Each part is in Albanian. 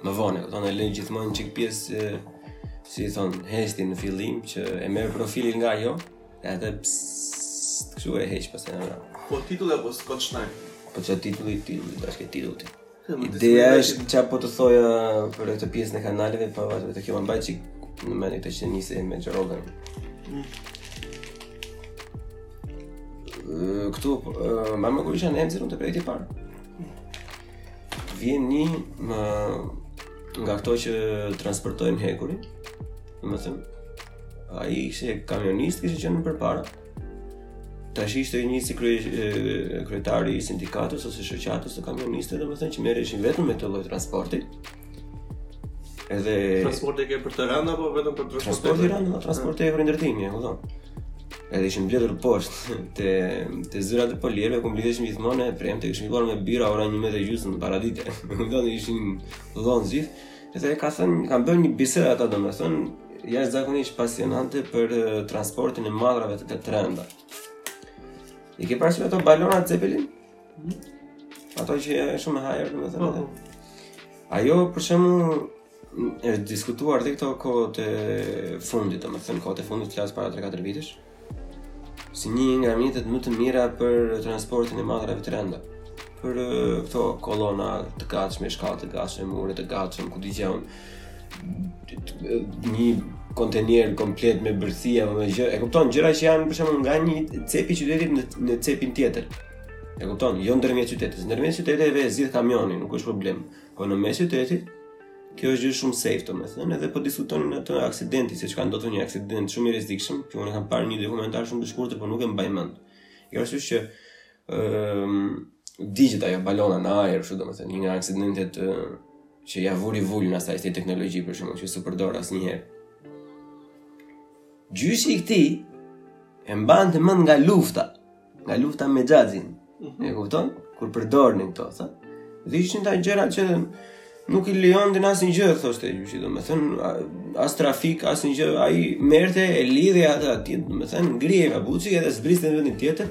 Më vonë, do të lënë gjithmonë një çik pjesë si i thonë Hesti në fillim që e merr profilin nga ajo, edhe pssst kështu e heq pastaj në rrugë. Po titulli apo Scott Stein? Po çfarë titulli ti, pa ç' ke titull ti. Ideja është çfarë po të thoja për këtë pjesën e kanaleve, pa vazhdu, ma mbaj një çik në mendje këtë që nisi me Jordan. Mm. Këtu, uh, mbaj mend kur isha në Emzir, unë te projekti i parë. Vjen një nga këto që transportojnë hekurin, domethënë, ai ishte kamionist kishte qenë përpara, tashi ishte një si kryetari i sindikatës ose shoqatës të kamionistëve, domethënë që merreshin vetëm me këtë lloj transporti, Edhe transporti ka për të rënda apo vetëm për transportin? Transporti i rëndë, transporti për ndërtim, e kupton. Edhe ishin mbledhur poshtë te te zyra të polirëve ku mbledheshin gjithmonë e premte, ishin shkuar me bira ora 11 e gjysmë në paradite. Kupton, ishin dhënë gjithë. Edhe domethënë, kanë bërë një bisedë ata domethënë, jashtëzakonisht pasionante për eh, transportin e mallrave të të rënda. I ke parë ato balonat Zeppelin? Mhm. Ato që janë shumë me ajër, domethënë. Ajo, për shembull, e diskutuar dhe këto kohët e fundit, domethënë kohët e fundit, flas para 3-4 vitesh, si një nga mjetet më të mira për transportin e mallrave të rënda. Për këto kolona të gatshme, shkallë të gatshme, mure të gatshme, ku di gjë unë, një kontenier komplet me bërthi apo me gjë. E kupton, gjëra që janë për shembull nga një cep i qytetit në në cepin tjetër. E kupton, jo ndërmjet qyteteve. Ndërmjet qyteteve e zgjidh kamioni, nuk është problem. Po në mes qytetit Kjo është gjë shumë safe, domethënë, edhe po diskutonin atë aksidentin, siç ka ndodhur një aksident shumë i rrezikshëm, që unë kam parë një dokumentar shumë të shkurtër, por nuk e mbaj mend. Kjo është që Ëm digjet ajo balona në ajër, kështu domethënë, një nga aksidentet që ja vuri vulën asaj kësaj teknologjie për shembull, që s'u përdor asnjëherë. Gjyshi i këtij e mbante mend nga lufta, nga lufta me xhaxhin. Mhm. E kupton? Kur përdornin këto, thotë. Dhe ishin ato gjëra që nuk i pengonte asnjë gjë, thoshte gjyshi, do me thënë, as trafik, asnjë gjë, ai merrte e lidhte atë atje, do me thënë, ngrije ka buci edhe zbriste në vendin tjetër,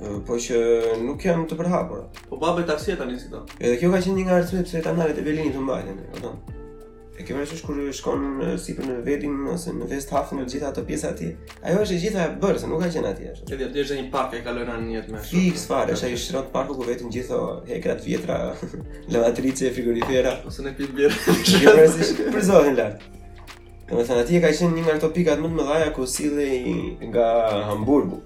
Po që nuk janë të përhapura. Po babë taksi tani si do. Edhe kjo ka qenë një nga arsyet pse kanalet e Berlinit u mbajtën, e kupton? E ke parasysh kur shkon sipër në Wedding ose në Westhafen të gjitha ato pjesa atje. Ajo është e gjitha e bërë, se nuk ka qenë atje. Edhe atje është një park e kalojnë në jetë me. Fix fare, është ai Schrott parku ku hedhin gjithë ato hekrat vjetra, lavatrice, frigorifera, ose me pi birrë. Ke parasysh për zonën lart. Domethënë atje ka qenë një nga ato pikat më të mëdha ku sillej nga Hamburgu.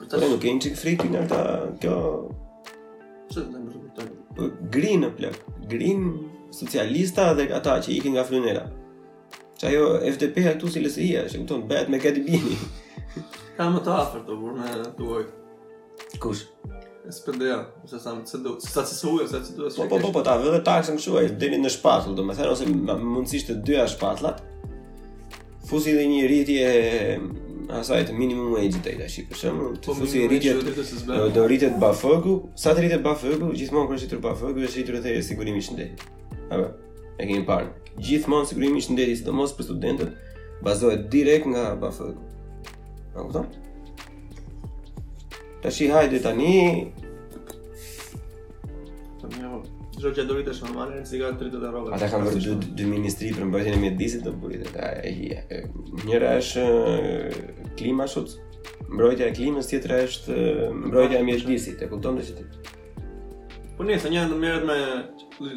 Po nuk e ke një çik frikën nga ata kjo çfarë do të ndërtojë. Po, po green mo plak, green socialista dhe ata që ikin nga Grünera. Që ajo FDP-a ka atë cilësinë, që ajo shkon vetëm me gati-bërjen. Ka më të afer të vërë me të vojë. Kush? Spëndera, ose sa se do, sa se sa ujë, sa se do. Po po po, po ta vë taksën kështu ai deri në shpatull, domethënë ose mundësisht të dyja shpatullat. Fusi edhe një rritje asaj të minimum wage të tashi, për shembull, të po, fusi rritje do rritet bafëku, sa të rritet bafëku, gjithmonë kur është rritur bafëku është rritur edhe sigurimi i shëndetit. Apo, e kemi parë. Gjithmonë sigurimi i shëndetit, sidomos për studentët, bazohet direkt nga bafëku. A kupton, Tashi hajde tani. Jo që do të thosh normale, nëse ka rritje të rrogës. Ata kanë bërë dy, dy ministri për mbrojtjen e mjedisit o burrë. Ata e hija. Njëra është Klimaschutz. Mbrojtja e klimës, tjetra është mbrojtja e mjedisit. E kupton ti? Po nëse njëra merret me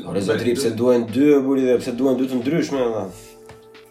Ore zotëri pse duhen dy o burrë dhe pse duhen dy të ndryshme vëlla.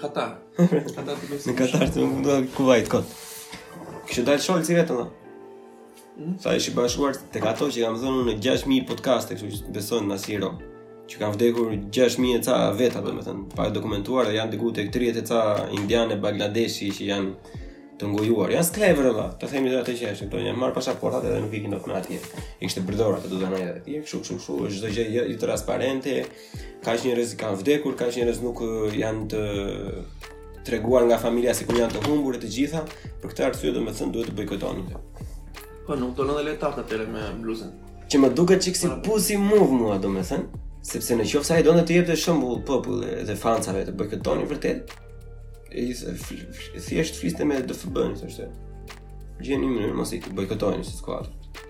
Katar. Katar të bëjë. Në Katar të mund të Kuwait kot. Kishte dalë Scholz-i vetëm. Mm? Se ishte bashkuar te ato që kam thënë në kaq podcaste, kështu që besoj nuk ia vlen. Që kanë vdekur 6000 e ca veta, domethënë, pa dokumentuar dhe janë diku tek 30 e ca indianë e Bangladeshi që janë të ngujuar. Janë skllevër vëlla, të themi atë që është, ua kanë marrë pasaportat edhe nuk ikin dot më andej. Ishte brdhor atë do të ndajë atje, kështu kështu kështu, çdo gjë transparente, Kaq njerëz kanë vdekur, kaq njerëz nuk janë të treguar nga familja sikur janë të humbur e të gjitha, për këtë arsye domethënë duhet të bojkotonin. Po nuk donte dhe le ata të tërë me bluzën. Që më duket çik si pussy move mua domethënë, sepse në qoftë se ai donte të jepte shembull popullit dhe fansave të bojkotonin vërtet, e thjesht fliste me DFB-në, thoshte. Gjeni mënyrë, ose bojkotojeni si skuadrë.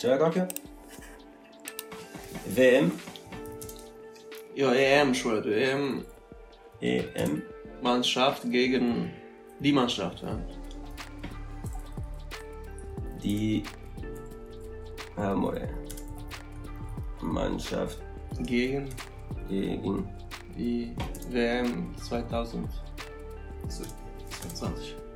Çfarë ka kjo? VM. Jo, EM shua ty, EM. EM. Mannschaft gegen die Mannschaft, ja. Die. Ah, more. Mannschaft. Gegen. Gegen. Die WM 2020. 2020.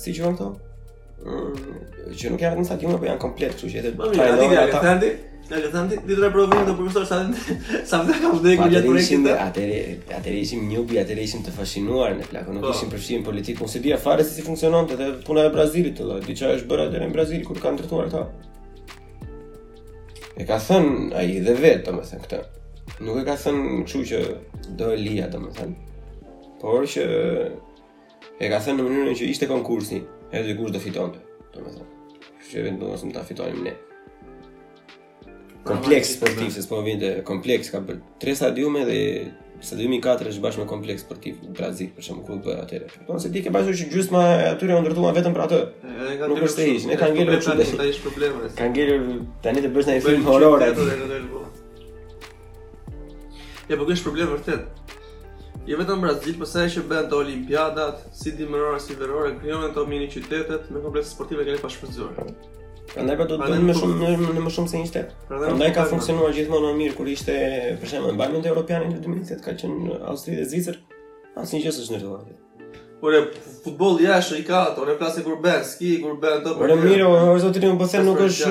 Si quhen këto? Mm, që nuk janë vetëm stadiume, por janë komplet, kështu që edhe... Më mirë, ati nga Alethandi? Nga Alethandi? Ti do të provojmë te profesori sa të... Sa veta kanë vdekur gjatë projektit të... Atëherë ishim newbie, atëherë ishim të fashinuar ne plako, nuk po. ishim përfshirë në politikë, unë s'e dija fare se si funksiononte dhe puna e Brazilit të di ça është bërë atëherë në Brazil kur kanë ndërtuar ato. E ka thënë ai dhe vetë, domethënë këtë. Nuk e ka thënë kështu që do e lija, domethënë. Por që E ka thënë në mënyrën që ishte konkursi, edhe dikush do fitonte, domethënë. Kështu që vendosëm ta fitonim ne. Kompleks sportiv, se s'po më vinte, kompleks ka bërë. Tre stadiume dhe stadiumi 4 është bashkë me kompleks sportiv, në Brazil, për shembull u bërë atje. Po se ti ke parasysh që gjysma e atyre u ndërtuan vetëm për atë. Nuk është e ishë, kanë ngelur që të ishë. Kanë ngelur, tani të bësh ndonjë film horror. Ja, po kjo është problem vërtet. Jo vetëm në Brazil, po sa herë që bëhen olimpiadat, si dimërore, si verore, krijohen ato mini qytetet, me komplekse sportive që rrinë pa u shfrytëzuar. Prandaj pa do të duhet me shumë në, në më shumë se një shtet. Prandaj ka funksionuar gjithmonë më mirë kur ishte për shembull mbarëmend europian në 2010 ka qenë Austri dhe Zvicër. Asnjë gjë s'është ndërtuar. Por futbolli jashtë i ka ato, ne flasim kur bëhen ski, kur bëhen ato. Por mirë, o zotëri, unë po them nuk është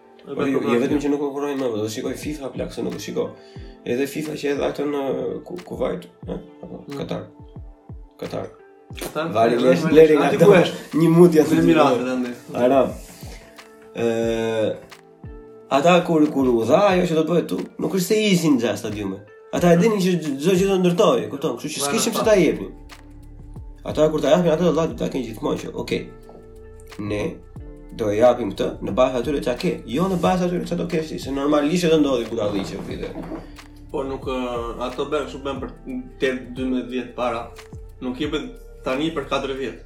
Po jo, jo vetëm që nuk konkurrojnë më, do të shikojë FIFA lekët, s'e nuk e shikon. Edhe FIFA që edhe ato në Kuwait, ëh, apo mm. Katar. Katar. Katar. Vallahi është blerë nga ato. Një mut janë në Emiratet aty. Arab. Ëh. Ata kur kur u dha ajo që do të bëhet aty, nuk është se ishin gjithë ato stadiume. Ata e dinin që çdo gjë do ndërtohej, kupton? Kështu që s'kishin pse ta jepnin. Ata kur ta japin atë vëlla do ta kenë gjithmonë që, ok. Ne do e japim këtë në bazë të atyre që ke, jo në bazë të atyre që do kesh ti, se normalisht do ndodhin budallallëqe të. Po nuk ato bëhen kështu bëhen për 12 vjet para. Nuk jepet tani për 4 vjet.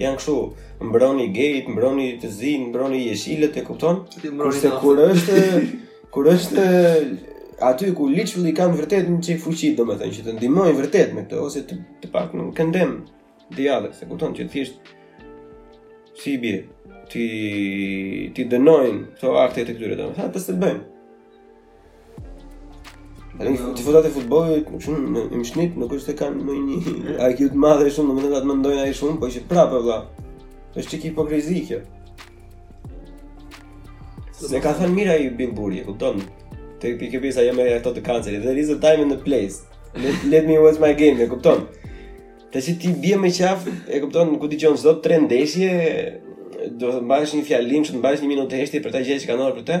janë kështu, mbroni gejt, mbroni të zinjtë, mbroni jeshilët, e kupton? Kurse kur është kur është aty ku literally kanë vërtet një çikë fuqi, domethënë që të ndihmojnë vërtet me këtë ose të paktën condemn the others, e kupton që thjesht si i bie ti, t'i dënojnë këto akte të këtyre domethënë atë s'e bëjnë Dhe tifozët e futbollit, shumë nga ata nuk është se kanë më një IQ të madh e shumë, domethënë ata s'mendojnë aq shumë, po që prapë vëlla. Është çikë hipokrizi kjo. Siç ka thënë mirë ai Bill Burri, kupton? Te ajo pjesa me ato të kancerit, there is a time and a place. Let, let me watch my game, e kupton? Të që ti bie më qafë, e kupton, ku ti çdo dy tre ndeshje, do të mbash një fjalim, do të mbash një minutë heshtje për këto gjëra që kanë ndodhur për te,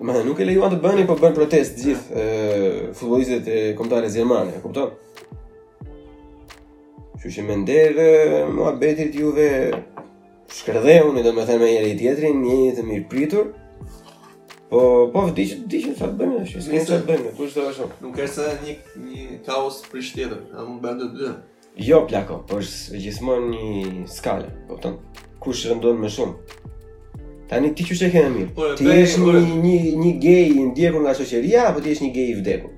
Domethënë, nuk e lejuan ta bënin, po bënë protestë gjithë futbolistët e kombëtares gjermane, e kupton? Që që me nder muhabetit juve shkërdhehuni domethënë me njëri-tjetrin, jeni të mirëpritur, Po, po, di që di që çfarë bëjmë, është një çfarë bëjmë, kush do të thosh. Nuk ka asnjë një kaos për shtetin, a mund të bëhen të dy. Jo plako, po është gjithmonë një shkallë, kupton? Kush rëndon më shumë? Tani ti çfarë ke më mirë. Po, të jesh një një një gay i ndjekur nga shoqëria apo të jesh një gay i vdekur?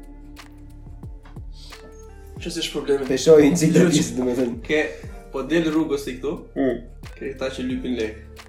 Ça është problemi? Të shoh një çikë të gjithë, domethënë. Kur po del rrugës ti këtu? Mm. Ke këta që lypin lek.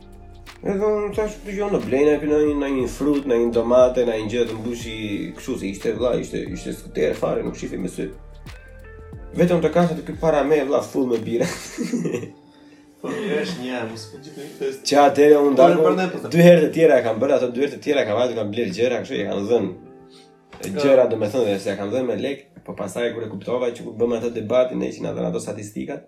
E dhe unë ta zëmë shkojnë blejnë, e për në një, në një frut, në një domate, në një gjë të mbushin, kështu se ishte vla, ishte, ishte skëterrë fare, nuk shifje me sy. Vetëm të kesh para me vla full me bira. Po, një është një, më së përgjit në këtë. Që atëre unë po, dako, dy herë të tjera e kam bërë, ato dy herë të tjera kam vajtur, kam blerë gjëra, kështu e kam dhënë. Gjëra domethënë dhe s'e kam dhënë me lekë, po pastaj kur e kuptova që kur bëmë atë debatin, e që na dhanë ato statistikat,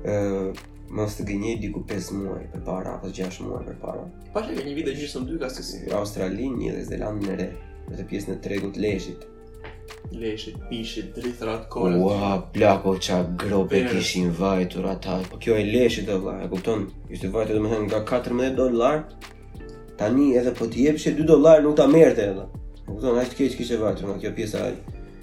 Ëh, mos të gënjej diku 5 muaj përpara apo 6 muaj përpara. Pashë një video gjysëm dy ka se si. Australinë dhe Zelandën e Re, në atë pjesën e tregut të leshit. Leshit, pishit, drithërat, kolat. Ua, plako ça grope kishin vajtur ata. Po kjo e leshit dhe vla, e kupton? Ishte vajtur domethënë nga 14 dolar, tani edhe po t'i jepshe 2 dolar nuk ta merrte edhe. E kupton, aq keq kishe vajtur nga kjo pjesa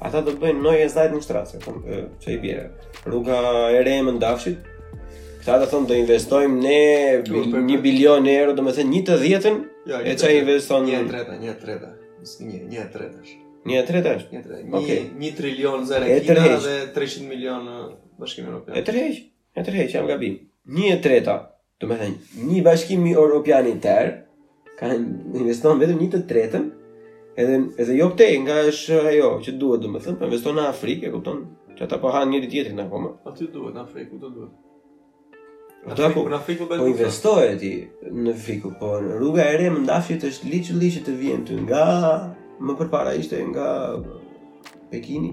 Ata do të bëjnë Neue Seidenstraße, ça i bie. Rruga e re e mëndafshit, këta të thonë do investojmë ne një bilion euro, domethënë një të dhjetën, jo, e që investon një... Një e treta, një e treta, një, një e treta është. Një e treta është? Një e treta, një, okay. një trilion zëre Kina dhe 300 milion Bashkimi Europian. E tërheq? E tërheq, jam gabim. Një e treta, domethënë, një Bashkim Europian i tërë, investon vetëm një të tretën, edhe, edhe jo këtej, nga është ajo që duhet, domethënë, po investon në Afrikë, e kupton, që ata po hanë njëri-tjetrin akoma. Aty duhet, në Afrikë, ku duhet? Ata po, në Afrikë po, po investoje ti në Afrikë, po rruga e re e mëndafshit është literally që të vjen ty nga, më përpara ishte nga Pekini,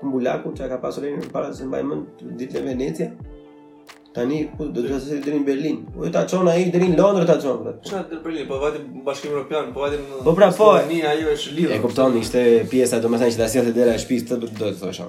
Kumbulaku ça ka pasur më para s'e mbaj mend deri te Venecia. Tani po do të thosha deri në Berlin. Po ta çon ai deri në Londër ta çon. Çfarë deri në Berlin? Po vajte Bashkimi Evropian, po vajte në Po pra po, tani ajo është lidhur. E kupton, ishte pjesa, domethënë që ta sjell te dera e shtëpisë, këtë do të thosha.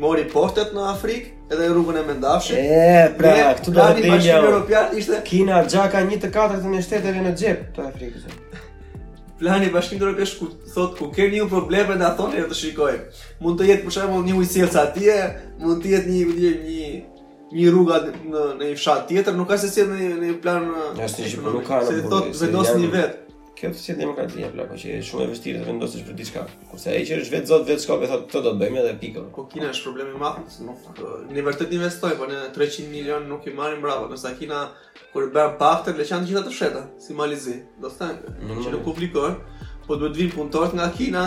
Mori portet në Afrikë, edhe rrugën e Mëndafshit. E, pra, Me, këtu do të dilja. Europian ishte Kina gja ka 1 të katërtën e shteteve në xhep të Afrikës. Plani i Bashkimit Evropian që thotë ku keni ju probleme na thoni ne të shikojmë. Mund të jetë për shembull një ujësjellës atje, mund të jetë një një një një rrugë në në një fshat tjetër, nuk ka sesi një plan. Është një gjë nuk ka. Se thotë vendosni vetë. Kjo të sjell demokracia plako që është shumë e vështirë të vendosësh për diçka. Kurse ai që është vetë zot vetë shkop thotë këtë do të bëjmë edhe pikë. Po Kina është problem i madh, ne vërtet investojmë, po ne 300 milion nuk i marrim mbrapa, ndërsa Kina kur bën pakte le që janë të gjitha të fshehta, si Mali i Zi. Domethënë, që nuk publikon, po duhet të vijnë punëtorët nga Kina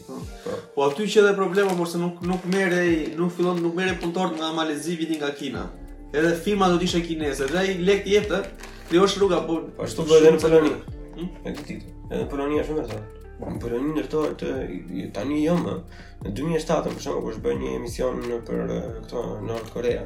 Po. po aty qe edhe problemi po se nuk nuk merrej, nuk fillon nuk merrej punëtor nga Mali i Zi vinin nga Kina. Edhe firma do të ishte kineze, dhe ai lek jepte, krijoje rruga po. Po ashtu edhe në Poloni. Hm? Në këtë ditë. Edhe Poloni është domethënë. Në Poloni ndërtohet tani jo më. Në 2007 për shembull kur është bërë një emision për këto në Nord Korea.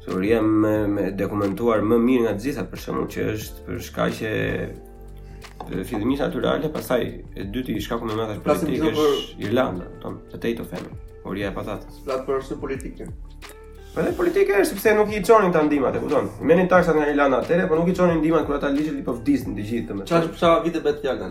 Historia më e dokumentuar më mirë nga të gjitha për shembull që është për shkaqe fillimisht natyrale, pastaj e dyti shkaku më i madh është politik është Irlanda, kupton? The Great Famine, uria e patatës. Plat për arsye politike. Po edhe politike është sepse nuk i çonin ata ndihmat, e kupton? Merrin taksat nga Irlanda atëre, por nuk i çonin ndihmat kur ata literally po vdisnin të gjithë, domethënë. Çfarë çfarë vite bëhet fjalë?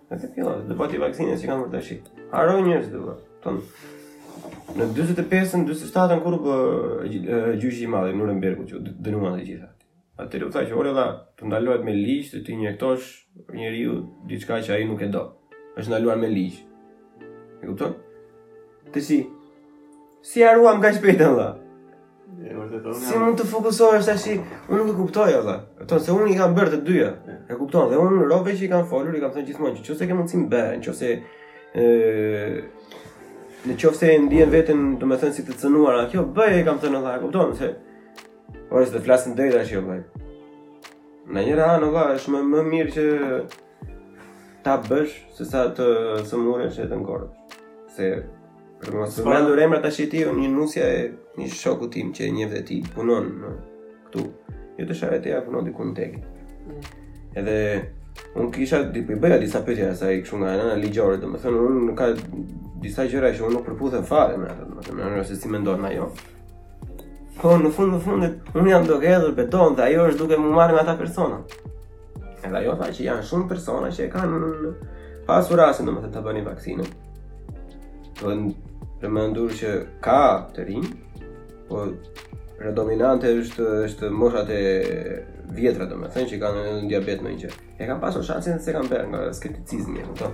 Në të tila, dhe pasi vaksinës që kanë për të shi. Harrojnë njerëzit dhe bërë. Kupton. Në 45-ën, 47-ën, kur u bë gjyqi i madh në Nuremberg u dënuan të gjitha. Atëherë u tha që ore, të ndalohet me ligj, t'i injektosh njeriut, diçka që ai nuk e do. është ndaluar me ligj. E kupton? Ti si, si harruam kaq shpejt dhe. Si mund të fokusohesh tash? Unë nuk e kuptoj valla. E kupton se unë i kam bërë të dyja. E kupton? Dhe unë robve që i kam folur, i kam thënë gjithmonë që nëse ke mundësi ta bësh, nëse ë në qoftë se ndien veten, domethënë si të cënuar, shko bëje, i kam thënë valla, e kupton se ore të flasim drejt tash valla. Në një anë valla është më më mirë që ta bësh se sa të sëmuresh e të ngordhësh. Se për të mos përmendur emra tashi, një nusja e një shokut tim që e njeh dhe ti punon në këtu. Jo të shajë atë punon diku në tek. Mm. Edhe un kisha do i bëja disa pyetje asaj kështu nga ana ligjore, domethënë un nuk ka disa gjëra që un nuk përputhem fare me ato, domethënë në rreth se si mendon ajo. Po në fund të fundit, unë jam duke hedhur beton dhe ajo është duke u marrë me ata persona. Edhe ajo tha që janë shumë persona që e kanë pasur rastin domethënë ta bënin vaksinën. Duhet përmendur që ka të rinj, po predominante është është moshat e vjetra domethënë që kanë diabet me gjëra. E kanë pasur shansin s'e kanë bërë nga skepticizmi, e kupton?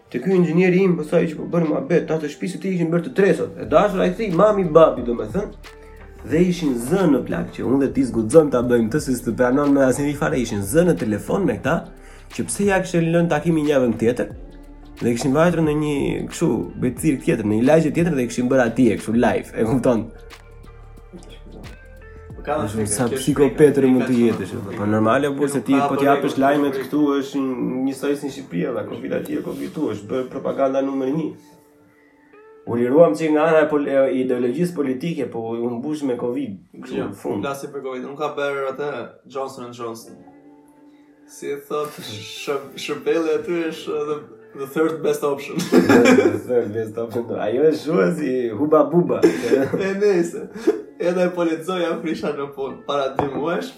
Te ky inxhinieri im pastaj që po bënim muhabet, ata të shtëpisë së tij ishin bërë të tretat. E dashura e tij mami babi domethën. Dhe ishin zënë plak që unë dhe ti s'guxojmë ta bëjmë këtë se s'të pranon më asnjëri fare ishin zënë në telefon me këta që pse ja kishin lënë takimin javën tjetër. Dhe kishin vajtur në një kështu Bezirk tjetër, në një lagje tjetër dhe kishin bërë atje kështu live, e kupton? Sa psikopat mund të jesh, po normale po se ti po t'i hapësh lajmet këtu është njësoj si në Shqipëri edhe Covid atje Covid këtu është bër propaganda numër 1. U liruam që nga ana e ideologjisë politike, po u mbush me Covid. Kështu, jo, fund. Plasi për Covid, unë kam bërë atë Johnson Johnson. Si e thot, shërbeu aty është edhe the third best option. the third best option. Ajo është shumë si huba buba. e nëse, edhe e po lexoja kur isha në punë, para dy muajsh,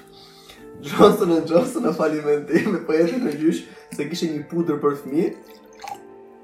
Johnson e Johnson në falimentim, po është në gjyq, se kishte një pudrë për fmi,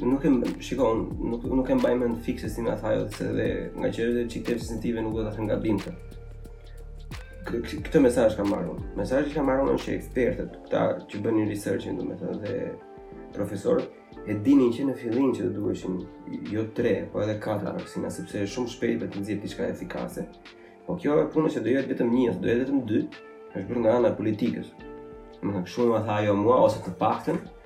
Nuk e mbaj, shiko, nuk nuk e mbaj mend fikse si më tha ajo se dhe ngaqë është çikë sensitive nuk do ta them gabim këtë. Këtë mesazh kam marrur. Mesazhi që kam marrur është që ekspertët, ata që bënin researchin, domethënë dhe profesorët e dinin që në fillim që do duheshin jo 3, po edhe 4 vaksina, sepse është shumë shpejt për të nxjerrë diçka efikase. Po kjo puna që do jetë vetëm një, do jetë vetëm dy, është bërë nga ana e politikës. Domethënë, kështu më tha ajo mua, ose të paktën,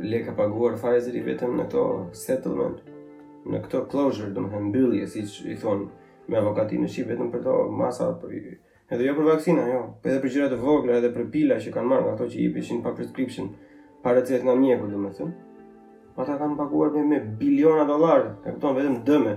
Lekë ka paguar Pfizer-i vetëm në këto settlement, në këto closure, domethënë mbyllje, siç i thonë me avokatin në shqip, vetëm për këto masa, për, edhe jo për vaksina, jo, për edhe për gjëra të vogla, edhe për pila që kanë marrë nga këto që ipeshin pa prescription, pa recetë nga mjeku, domethënë. Ata kanë paguar me, me biliona dolarë, e kupton vetëm dëme,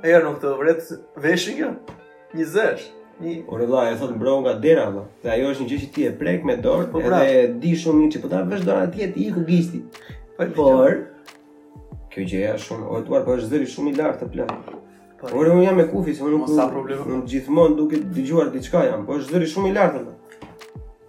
Ajo nuk të vret veshin kjo? Një zësh. Një... Ore vlla, e thotë mbrohu nga dera, vlla. Dhe ajo është një gjë që ti e prek me dorë, po, pra. edhe e di shumë mirë që po ta vesh dorën atje ti iku gisti. Po, por kjo gjë është shumë, o Eduard, po është zëri shumë i lartë të plas. Po. Por unë jam me kufi, se unë nuk s'kam problem. Unë gjithmonë duke dëgjuar diçka jam, po është zëri shumë i lartë.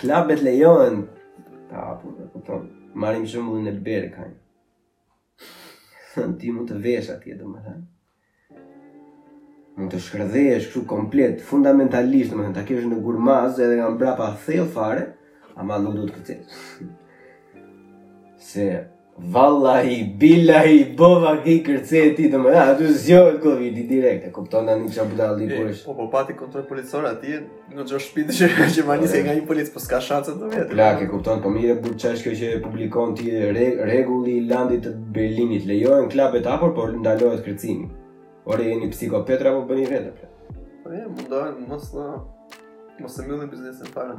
Klabet lejohen ta apo të kupton. Marrim shembullin e Berghain. Ti mund të vesh atje domethënë. Mund të shkërdhesh kështu komplet, fundamentalisht domethënë ta kesh në gurmaz edhe nga mbrapa thellë fare, ama nuk do të kërcesh. Se Vallahi, billahi, po vajte kërceve ti domethënë, aty të zgjohet Covid-i direkt, e kupton në një ça budallëku është. Po, po, pati kontrol policor aty, në çdo shpi që ka që mani se nga një polic, po s'ka shans të vetë. Plak, e kupton, po mirë burrë ç'është kjo që publikon ti rregulli i landit të Berlinit, lejohen klabet hapur, por ndalohet kërcimi. Ore, jeni psikopatë apo bëni veten, plak. Po, e, mundohen, mos, mos e mbyllin biznesin fare.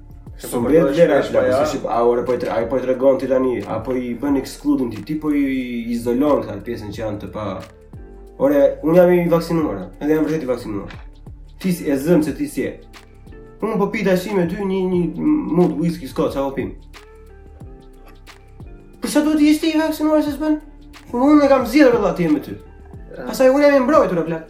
Së më bërë vlera është plak, se shqipë, a ore po i të po i tregon ti tani, a po i bën excluding ti, ti po i izolon këtë pjesën që janë të pa... Ore, unë jam i vaksinuar, edhe jam vërtet i vaksinuar. Ti s'je, e zëmë se ti s'je. Unë po pi tashi me ty një, një mund whisky scotch që po pimë. Për sa do të ishte i vaksinuar se s'bën? Unë e kam zgjedhur të rri me ty. Pasaj unë jam i mbrojtur, o plak.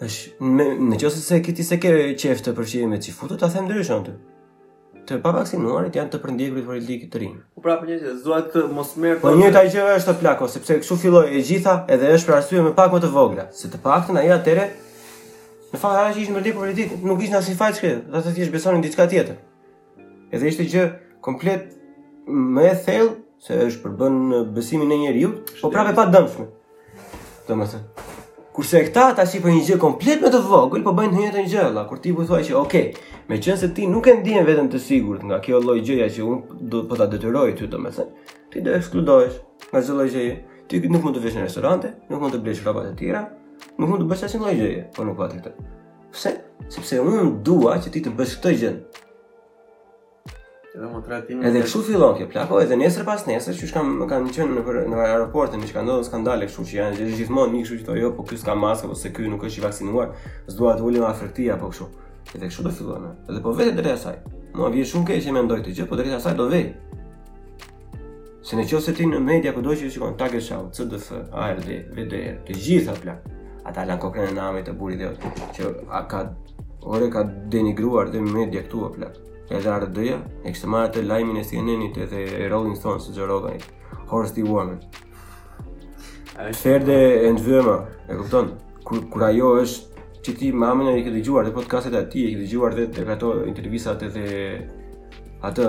Është me në qoftë se s'e ke ti s'e ke qejf të përfshirë me çifutë, ta them ndryshe ty. Të pavaksinuarit janë të përndjekurit politikë të rinj. Po prapë një gjë, s'dua të mos merr. Po e njëjta gjë është plako, sepse kështu filloi e gjitha, edhe është për arsye më pak më të vogla, se të paktën ai atëherë në fakt ata që ishin përndjekur politik nuk kishin asnjë faj çka, domethënë thjesht besonin diçka tjetër. Edhe ishte gjë komplet më e thellë seç përbën besimin e njeriu, po prapë pa dëmshme. Domethënë, kurse këta ta shohin një gjë komplet më të vogël, po bëjnë të njëjtën gjë, pla, kur ti po thua që ok, me qenë se ti nuk e ndjen veten të sigurt nga kjo lloj gjëja që un do po ta detyroj ty domethënë, ti do të ekskludohesh nga çdo lloj gjëje. Ti nuk mund të vesh në restorante, nuk mund të blesh rroba të tjera, nuk mund të bësh asnjë lloj gjëje, po nuk pate këtë. Pse? Sepse unë dua që ti të bësh këtë gjë. Edhe motra ti. Edhe kështu fillon kjo plako, edhe nesër pas nesër, që kam kanë qenë në në aeroportin, që kanë ndodhur skandale kështu që janë gjithë gjithmonë një kështu që thonë jo, po ky s'ka maskë ose ky nuk është i vaksinuar, s'dua të ulem afër ti apo kështu. Edhe kështu do fillon. Edhe po vete drejt asaj. Mua vjen shumë keq që mendoj këtë gjë, po drejt asaj do vejë. Se në qofë se ti në media këdo që shikon, ta kesh, ZDF, ARD, WDR, të gjitha pla, ata lanë kokën e nami të buri dhe që e ka, ore e ka denigruar dhe media këtu o plak, edhe ARD-ja, e kishte marrë atë lajmin e CNN-it edhe Rolling Stones e Joe Roganit, horse dewormer. Pferdeentwurmer, e kupton, kur, kur ajo është që ti mamën e ke dëgjuar dhe podcastet e tij, e ke dëgjuar dhe të këto intervistat edhe atë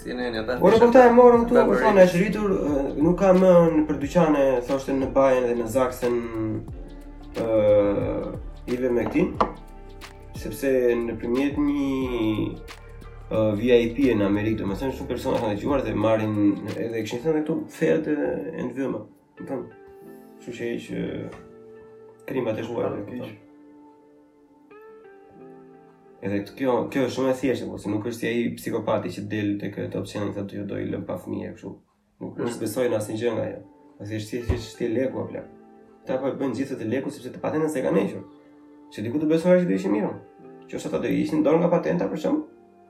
CNN dhe. Ore po ata e morën këtu, po thonë është rritur, nuk ka më nëpër dyqane, thoshte në Bayern dhe në Sachsen ë uh, Ivermectin, sepse nëpërmjet një uh, VIP në Amerikë, domethënë shumë persona kanë dëgjuar dhe marrin edhe kishin thënë këtu Pferdeentwurmer. Kupton? Kështu që hiq krimbat e huaja, kupton? Edhe kjo, kjo është shumë e thjeshtë, por se nuk është si ai psikopati që del tek këto opsione që jo do i lëmë pa fëmijë kështu. Nuk nuk besoj në asnjë gjë nga ajo. Ose është thjesht te leku apo plak. Ata po bëjnë gjithë te leku sepse patentën s'e kanë hequr. Që diku të besoj se do ishin mirë. Që nëse ata do hiqnin dorë nga patenta për shkak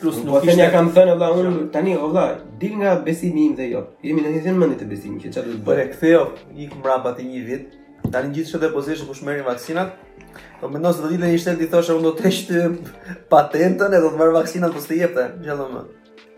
Plus nuk ishte. Ia kam thënë valla unë tani o valla, dil nga besimi im dhe jo. Jemi në një mendje të besimit që çfarë do të bëj. Bëre ktheu ik mbrapa te një vit. Tani gjithë ishte debati kush i merr vaksinat. Po mendon se do vinte një shtet t'i thoshte unë do të heq ty patentën e do të marr vaksinat po s'të jepte. Gjallë më.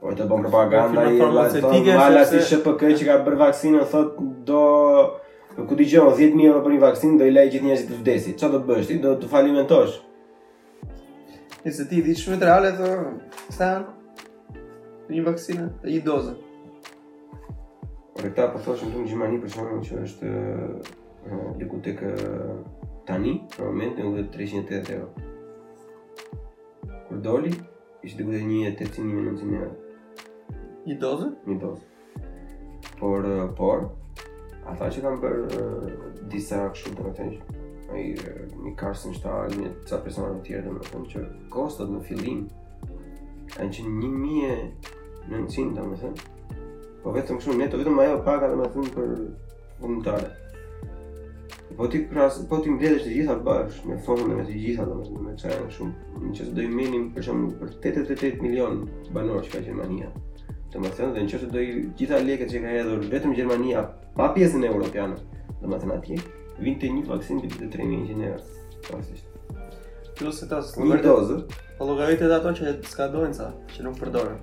Po të bën propaganda farmaceutike se si SHPK që ka bërë vaksinën thotë do ku dëgjo 10000 euro për një vaksinë do i lajë gjithë njerëzit të vdesin. Çfarë do të bësh ti? Do të falimentosh. Nëse ti di shumë të reale të sa janë një vaksinë, një dozë. Por këta po thoshin në Gjermani për shembull që është diku tek tani, për momentin e 380 euro. Kur doli, Ishte duke njëzet euro, njëzet e... Një dozë? Një dozë. Por, por, ata që kanë bërë disa kështu domethënë që ai një vaksinë shtatë ca persona të tjerë domethënë që kostot në fillim kanë qenë një mijë në në cinë domethënë po vetëm kështu neto vetëm ajo paga domethënë për Vullnetare. Po t'i kras, po t'i mbledhësh të gjitha bashkë me fondin e të gjitha domethënë çfarë shume. Nëse do i mendonim për shembull për 88 milion banorë që ka Gjermania. Domethënë, dhe nëse do i gjitha lekët që ka hedhur vetëm Gjermania pa pjesën europiane, domethënë atje, vinte një vaksinë te tre mijë një gjenerë, pasisht. Plus se tash, një dozë, po llogarit ato që skadojnë sa, që nuk përdoren.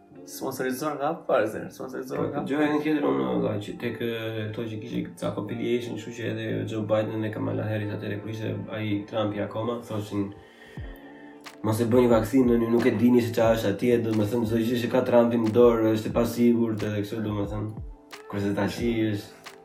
Sponsorizuar nga Pfizer, sponsorizuar nga. Gjëja tjetër unë ngaqë tek këto që kishte ca compilation, kështu që edhe Joe Biden e Kamala Harris atëherë kur ishte ai Trumpi akoma thoshin Mos e bëni vaksinën, ju nuk e dini se çfarë është atje, domethënë çdo gjë që ka Trumpi në dorë është e pasigurt edhe kështu domethënë. Kurse tash është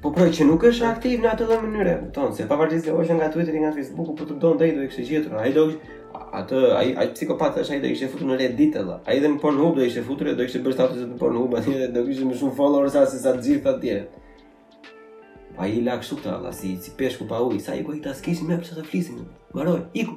Po pra që nuk është aktiv në atë lloj mënyre, kupton? Se pavarësisht se u hoq nga Twitteri nga Facebooku, po të donte do e kishte gjetur. Ai do atë ai ai psikopat është ai do ishte futur në Reddit edhe. Ai edhe në Pornhub do ishte futur dhe do kishte bërë status në Pornhub aty dhe do kishte më shumë followers sa se sa të gjithë atje. Ai i la kështu ta valla si si peshku pa ujë, sa i bëj ata s'kishin më për çfarë të flisnin. Mbaroj, iku.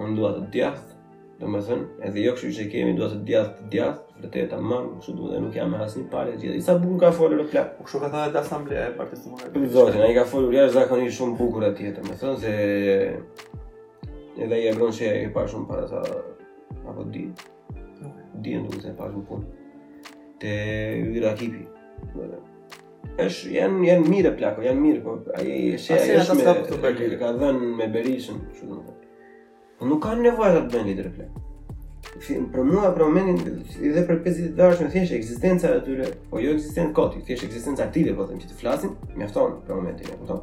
Unë dua të djathtë, domethënë, edhe jo kështu që kemi, dua të djathtë të djathtë, vërtet tamam, kështu dua dhe nuk jam me asnjë palë gjithë. I sa bukur ka folur o plak. Kështu ka thënë edhe te asambleja e partisë më hajtë. Zotin, ai ka folur jashtëzakonisht shumë bukur atje, domethënë se edhe ai e bën që e pa shumë para sa po di. Di duke se pa shumë punë. Te dy Rakipi. Është, janë, janë mirë plako, janë mirë, po ai është, ai është me, e, ka qenë me Berishën, domethënë. Po nuk kanë nevojë ata të bëjnë lidhje plako. Për mua, për momentin, edhe për 50 ditë ardhshme, thjesht ekzistenca e tyre, po jo ekzistenca koti, thjesht ekzistenca aktive, po them që të flasin, mjafton për momentin, e kupton.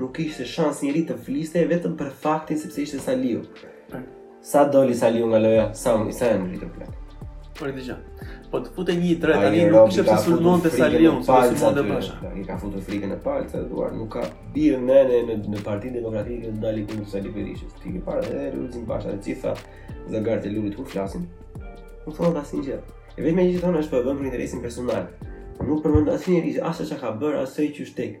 Nuk kishte shans njeri të fliste vetëm për faktin sepse ishte Saliu. Sa doli Saliu nga loja, sa unë, sa jam rritur plak. Por dëgjoj. Po të futë një drejt tani nuk kishte pse sulmonte Saliu, se sulmonte Basha. I ka futur frikën në palcë se duar, nuk ka bir nëne në, në Partinë Demokratike që t'i dali kundër Sali Berishës. Ti i ke parë edhe Lulzim Bashën të gjitha dhe gart e Lulit kur flasin. Nuk thonë asnjë gjë. E vetmja që thonë është për vënë për interesin personal. Nuk përmendin asnjëri, as çka ka bër, as se që është tek.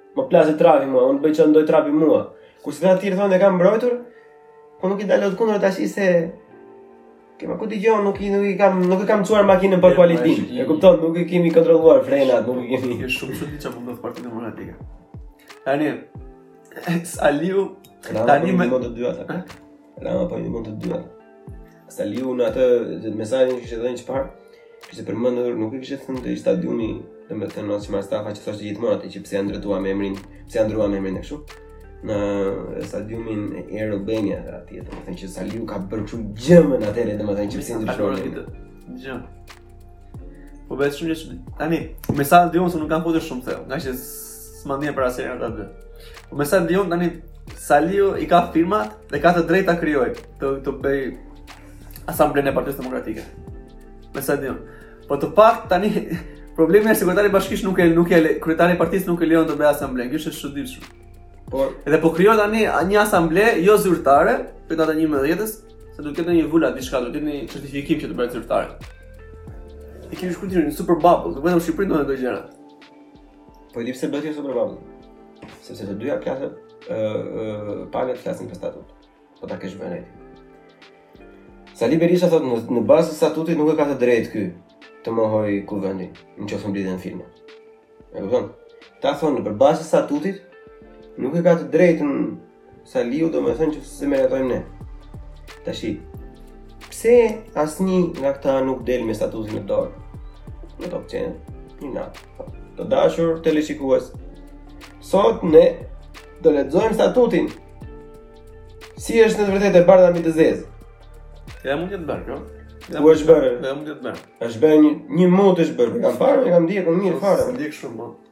Më plasi trapi mua, unë bëj ça më do trapi mua. Kur ca të tjerë thonë e kam mbrojtur, po nuk i dal dot kundër tash se kemi ku dëgjo, nuk i nuk i kam nuk e kam çuar makinën për kolaudim. E kupton, nuk e kemi kontrolluar frenat, nuk e kemi. Është shumë shumë çfarë mund të thotë demokratike. Tani Aliu tani më të dy ata. Rama po i ndihmon të dy. Saliu në atë mesazhin që kishte dhënë çfarë? Kishte përmendur, nuk e kishte thënë te stadiumi, domethënë Mustafa që thoshte gjithmonë atë që pse janë ndërtuar me emrin, pse janë ndërtuar me emrin kështu në stadiumin e Air Albania atje, domethënë që Saliu ka bërë kështu gjëmën atëherë domethënë që pse ndërtuar. Gjë. Po vetë shumë që tani, me sa di unë se nuk kam futur shumë thellë, ngaqë s'ma ndien për asnjë ata dy. Po me sa di unë tani Saliu i ka firmat dhe ka të drejtë ta krijojë, të të bëjë asamblenë e Partisë Demokratike. Me sa di unë. Po të pak tani problemi është se kryetari i bashkisë nuk e nuk e kryetari i partisë nuk e lejon të bëjë asamblenë, kjo është e çuditshme. Por edhe po krijon tani një asamble jo zyrtare, për datën 11-s, Se do të ketë një vulë a diçka, do të ketë një certifikim që të bëhet zyrtare. E kemi shkruar në Super Bubble, do vetëm Shqipëri ndodhin këto gjëra. Po e di pse bëhet një Super Bubble. Sepse të dyja klasat ë ë palët flasin për statut. Po ta kesh vënë re. Sali Berisha thotë në, në bazë të statutit nuk ka të drejtë ky të mohojë kuvendin, në qoftë se mblidhen firmat. E kupton? Këta thonë, në bazë të statutit, nuk ka të drejtë në Saliu domethënë që se meritojmë ne Tashi Pse asnjë nga këta nuk del me statutin në dorë Në Top Channel Një natë Të dashur teleshikues Sot ne Do lexojmë statutin Si është në të vërtetë e bardha mbi të zezë Ja mund të të bërë, jo? Ja mund të të bërë Ja mund të të bërë është bërë një, një mot është bërë Kam parë, s'kam ndjekur, kam mirë, farë Së dhjetë shumë, po.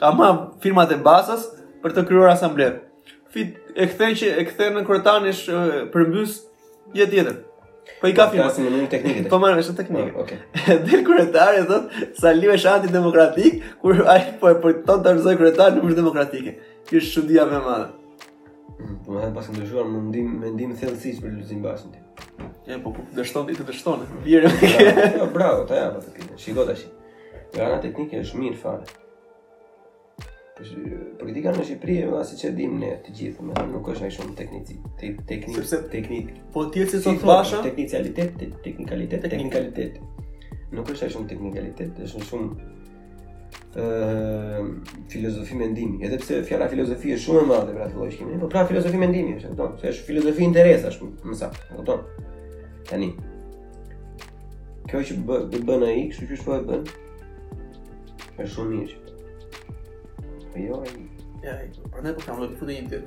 Ka marrë firmat e bazës për të krijuar asamble. Fit, e kthen që e kthen kryetarin përmbys jetë tjetër. Po i ka po, firma. Po, mënyrë teknike. Po marrë është teknike. Oh, okay. Del kryetari thotë Saliu është antidemokratik, kur ai po tenton të rrëzojë kryetarin në mënyrë demokratike. Kjo është çudia më e madhe. Mm, po më paske ndryshuar mendim mendim thellësisht për Lulzim Bashën. Ja, po po dështon ditë dështon. Vjerë. Bravo, ta jap atë. Shiko tash. Nga ana teknike është mirë fare. Politika në Shqipëri është ashtu që dimë ne të gjithë, më nuk është ai shumë teknici, te, teknik, sepse teknik, po ti si thotë Basha, teknikalitet, te, teknikalitet, teknikalitet. Nuk është ai shumë teknikalitet, është shumë ë uh, filozofi mendimi, edhe pse fjala filozofi është shumë e madhe për atë lloj klimi, por pra filozofi mendimi është, kupton? Se është filozofi interesash, më sa, kupton? Tani, Kjo që bë, bë, bën ai, kështu që shkoj bën. Është shumë mirë. Po jo ai. Ja, prandaj po kam... një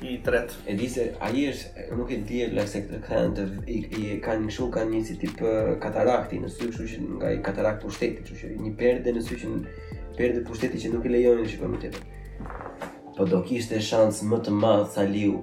i tretë. E di se ai është nuk e di vëlla se këtë kanë të i, i kanë kështu kanë një si tip katarakti në sy, kështu që nga ai katarakt pushteti, kështu që një perde në sy që perde pushteti që nuk i lejon të shikojnë më tepër. Po do kishte shans më të madh Saliu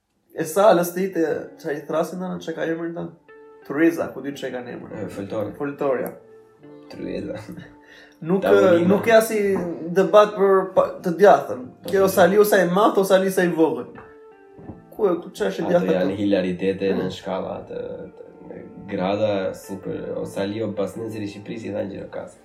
E sa alës të itë që i thrasin në që ka emër në Tëreza, ku dy që ka në emër Foltorja Foltorja Tëreza Nuk, nuk ka asi debat për pa, të djathtën Kjo sa li o sa i madh, o Sali sa i vogël Ku e ku që është i djathtë Ato janë hilaritete në shkalla të, të, Grada, super, o Sali o basnizir i Shqipërisë i dha në Gjirokastër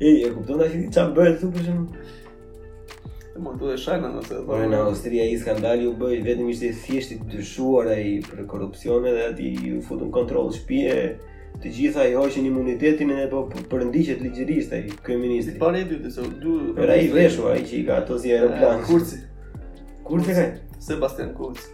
E, e kupton tash ti çfarë bëhet këtu për shembull? E mund të thësh shaka nëse do. Por në Austri ai skandali u bë, vetëm ishte thjesht i dyshuar ai për korrupsion edhe aty iu futën kontroll shpie të gjitha i hoqën imunitetin edhe po po- përndiqet ligjërisht ai kryeministri. Si parë dy se dy. Era i veshur ai që i ka ato si aeroplan. Kurci. Kurci ka Sebastian Kurci.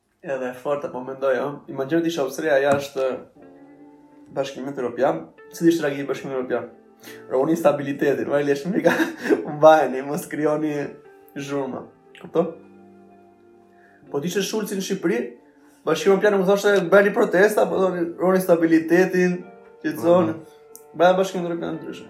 Edhe fort apo mendoj unë, imagjino ti Austria jashtë Bashkimit Evropian, si ishte reagimi i Bashkimit Evropian? Ruani stabilitetin, vaj lesh më ka mbajeni, mos krijoni zhurmë. Kupto? Po t'ishte Shulci në Shqipëri, Bashkimi Evropian do thoshte bëni protesta, po thonë ruani stabilitetin, që të zonë, mhm. bëje Bashkimi Evropian ndryshe.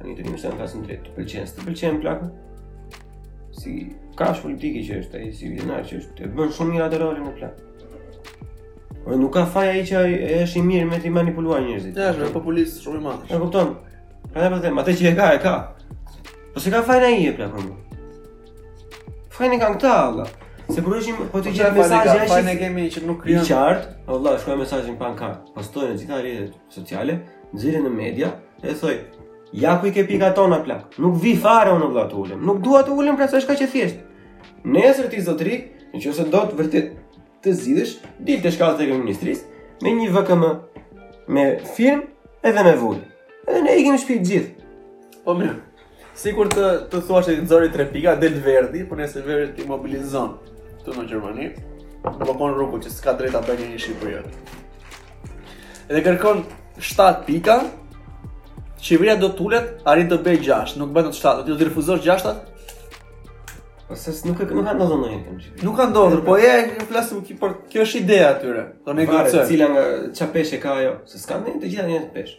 Ani të dimë se ne flasim drejt, të pëlqen, s'të pëlqen plak, si kafshë politike që është, ai si vizionar që është, e bën shumë mirë atë rolin plak. Por nuk ka faj ai që është i mirë me t'i manipuluar njerëzit. Ja, është populist shumë i madh. E kupton? Pra po them, atë që e ka, e ka. Po s'e ka fajin ai pra për mu. Fajin kanë këta, vlla. Se kur është po të po gjithë mesazhi ai që ne kemi që nuk krijon. I qartë, vlla, shkruaj mesazhin pankartë. Postoje në gjithë rrjetet. sociale, nxirre në media e thuaj, ja ku i ke pikat tona plak, nuk vij fare unë vlla të ulem, nuk dua të ulem pra se është kaq e thjeshtë. Nesër ti zotri, në qoftë se do vërtet ta zgjidhësh, dil te shkallët e ministrisë me një VKM me firmë edhe me vulë. Edhe ne ikim në shpi gjithë. Po mirë. Sikur të të thuash nxori tre pika del Verdi, por nëse Verdi mobilizon këtu në Gjermani, bllokon rrugën që s'ka drejtë ta bëjë në Shqipëri atë. Edhe kërkon 7 pika. Qeveria do t'ulet, arrin të bëjë 6, nuk bën të 7, do t'i refuzosh 6-at? Po se nuk e nuk ka ndodhur ndonjë këtu në Shqipëri. Nuk ka ndodhur, po ja e flasim këtu por kjo është ideja aty. Do negociojmë. Cila nga ça peshë ka ajo? Se s'ka ndonjë të gjitha janë me peshë.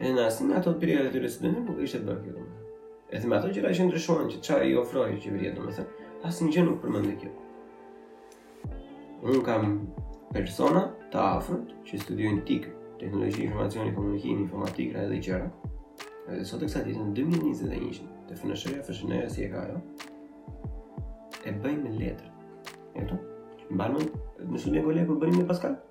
E në asnjë nga ato të prirja të tyre së dënimi nuk ishte bërë kjo. Edhe me ato gjëra që ndryshuan që çfarë i ofroi qeveria domethënë, asnjë gjë nuk përmend kjo. Unë kam persona të afërt që studiojnë TIK, teknologji informacioni komunikimi informatikë edhe gjëra. Edhe sot e kësaj dite në 2021, të fënëshëja fëshënëja si e ka ajo, e bëjmë me letër. E kupton? Mbanë, në studion kolegë po bëjmë me Pascal?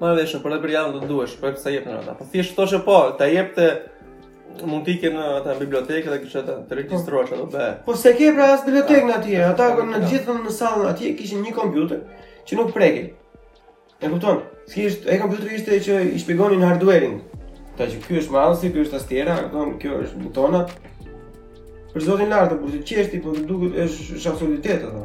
Merr vesh, për dhe për javën të duesh, për pse jep në ata. Po thjesht thoshe po, ta jepte mund t'i kenë ata në bibliotekë dhe kështu të regjistrosh ato be. Po se ke pra as bibliotekën atje, ata po, në gjithë sallën atje kishin një kompjuter që nuk e preknin. E kupton? Thjesht ai kompjuteri ishte që i shpjegonin hardware-in. Pra që ky është mouse, ky është tastiera, kupton? Kjo është butoni. Për zotin lart, por ti qesh ti po duket është absurditet ato.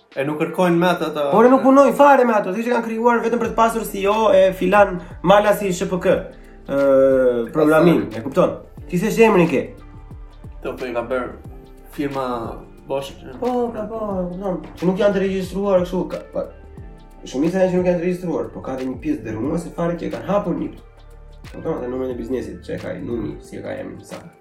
E nuk kërkojnë me atë të... Por e nuk punojnë fare me ato, thjesht i kanë krijuar vetëm për të pasur si jo e filan mala si SHPK programim, e kupton? Ti s'e sheh emrin ke? Do po i ka bërë firma bosh... Po, po, po, e kupton. Që nuk janë të regjistruar kështu, ka... Pa... Shumica janë që nuk janë të regjistruar, po ka dhe një pjesë dërmuese fare që e kanë hapur një. Kupton, dhe numrin e biznesit, që e ka i numri, si e ka emrin, sa.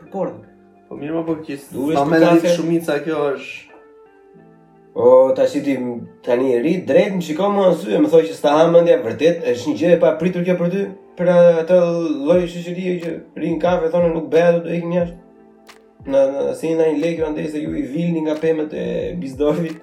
Për kordën. Po mirë më për kis. Duhet të mendoj se shumica kjo është. O tashti tani rri drejt më shikon në sy e më thua që s'ta ha mendja vërtet është një gjë e papritur kjo për ty për atë lloj shoqërie që rrinë kafe thonë nuk bëhet do të ikim jashtë në në s'i ndaj lekë andaj se ju i vilni nga pemët e bizdorvit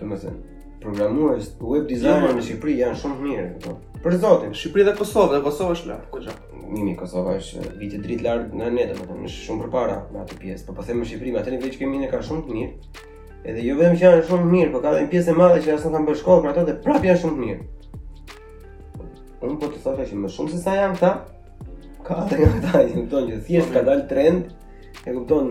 Domethënë, programues web designer në Shqipëri janë shumë të mirë këtu. Për zotin, Shqipëri dhe Kosovë, dhe Kosova është lart, kujtë gjatë. Mimi, Kosova është vite dritë larg nga ne, domethënë është shumë përpara në atë pjesë. Por po, po them në Shqipëri, me atë nivel që kemi ne ka shumë të mirë. Edhe jo vetëm që janë shumë të mirë, por po ka dhe një pjesë e madhe që as nuk kanë bërë shkollë për ato dhe prapë janë shumë të mirë. Unë po të thosha që më shumë se sa janë këta, ka dhe nga këta, i kupton që thjesht ka dalë trend, e kupton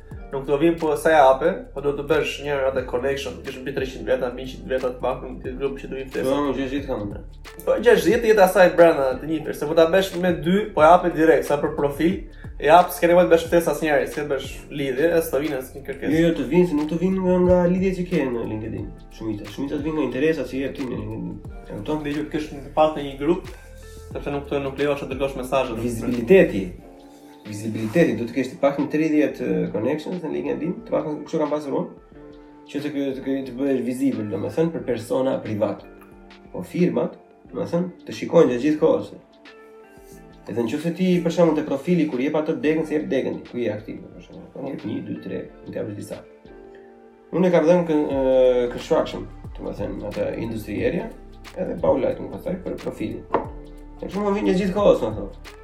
Nuk do vijnë posa e hape, po do të bësh një atë connection, të kesh mbi 300 veta, mbi 100 veta të paktën ti grup që do vijnë ftesë. Po 60 kam. Po 60 janë ata brenda të njëjtës, se po ta bësh me dy, po e hape direkt sa për profil. E hap, s'ke nevojë të bësh ftesë asnjëri, s'ke bërë lidhje, s'të vjen asnjë kërkesë. Jo, jo, të vijnë, nuk të vijnë nga nga lidhjet që ke në LinkedIn. Shumica, shumica të vijnë nga interesat që jep ti në LinkedIn. E kupton, bëj që të kesh në fakt në një grup, sepse nuk të nuk lejon të dërgosh mesazhe. Vizibiliteti, vizibiliteti, do të kesh të paktën 30 connections në LinkedIn, të paktën kështu kam pasur unë, që të kërë të kërë të bëhesh vizibël, domethënë, për persona privat. Po firmat, domethënë, të shikojnë gjatë gjithë kohës. Edhe në qoftë se ti, për shembull, te profili, kur jep atë degën, se jep degën, ku je aktiv, për shembull, jep një, dy, tre, në ka për disa. Unë e kam dhënë te, construction, domethënë, atë industry area, edhe pa u lajtë më pastaj për profilin. E shumë më vijnë gjatë gjithë kohës, më thotë.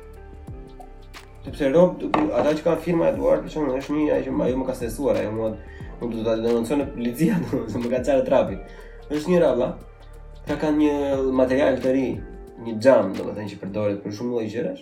Sepse rob, ata që kanë firma e duar, për shembull, është një, ajo më ka stresuar, ajo më Unë do ta denoncoj në polici atë, më ka çarë trapin. Është një rralla. Ka kanë një material të ri, një xham, domethënë që përdoret për shumë lloj gjërash.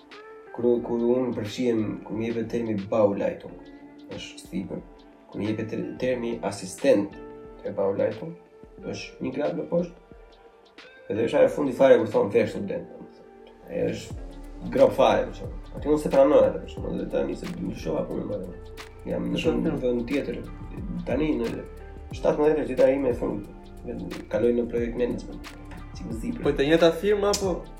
Kur kur unë përshihem, kur më jepet termi Bauleitung, është sipër. Kur më jepet termi asistent të Bauleitung, është një grad më poshtë. Edhe është ajo fundi fare kur thon vesh student. Ai është grop fare, më shumë. Atë unë s'e pranoj atë, për shembull, dhe tani se më shova punën më dhe. Jam për shembull në vend tjetër, tani në 17 e gjitha ime e fundit, kaloj në projekt management. Po te njëjta firma apo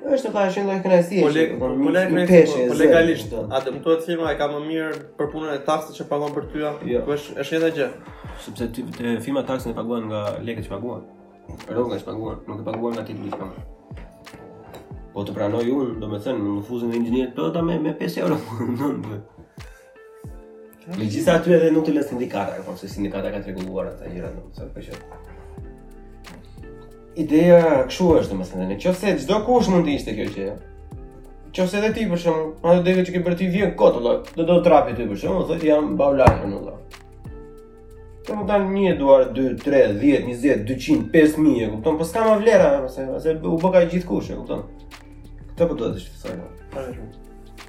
S'ka asnjë lloj kënaqësie. Po le, po, po le kënaqësi, po legalisht. Po. A dëmtohet firma e ka më mirë për punën e taksës që paguan për ty? Jo. Po është është e njëjta gjë. Sepse ti firma taksën e paguan nga lekët që paguan. Rroga që paguan, nuk e paguan nga titulli që paguan. Po të pranoj unë, domethënë, më fusin dhe inxhinier të me, me 5 euro. Megjithatë edhe nuk të lë sindikata, se sindikata ka të rregulluara ato gjëra në mësën për qëtë. Ideja kështu është, domethënë, në qoftë se çdokush mund të ishte kjo gjë, qoftë edhe ti për shembull, ma dhe deve që ke bërë ti vjen kot, vlla, dhe do të trapi ti për shembull, thotë jam Bauleiter vlla. Të më kanë një duar, 2, 3, 10, 20, 200, 5.000, e kupton, po s'ka ma vlera, se, se u bëka gjithkush, e kupton. Këtë për po do të shqipësojnë, pa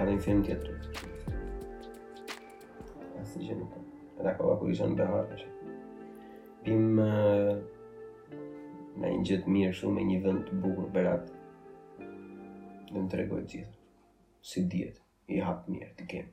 Edhe një film tjetër. Asi që nuk. Edhe ka kur isha në behar tash. Pim në një gjithë mirë shumë një vend të bukur berat. Në më tregoj gjithë. Si djetë, i hapë mirë të kemë.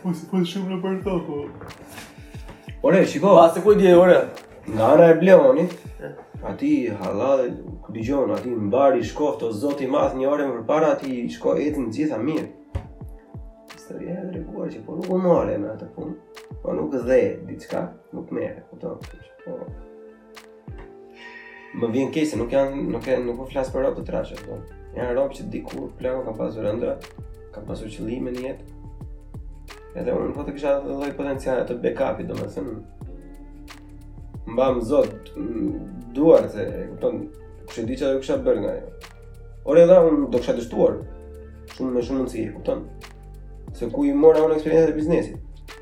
Pus pus shumë në për toku. Ore, shiko. Pa se ku di ore. Nga ana e Bleonit, aty hallall ku dëgjon aty mbarë i shkoftë o zoti i madh një orë më përpara atij i shkofshin të gjitha mirë. Historia e ka treguar që po nuk u more me atë punë. Po nuk dhe diçka, nuk merr, kupton? Po Më vjen keq se nuk janë nuk janë nuk po flas për rob të trashë, po. Janë rob që dikur plako kanë pasur ëndrra, kanë pasur qëllime në jetë. Edhe unë po të kisha edhe lloj potenciali të backupit, domethënë. Mbamë zot duar se e kupton kush e di çfarë do kisha bërë nga ajo. Ore edhe unë do kisha dështuar shumë me shumë mundësi, kupton? Se ku e mora unë eksperiencën e biznesit.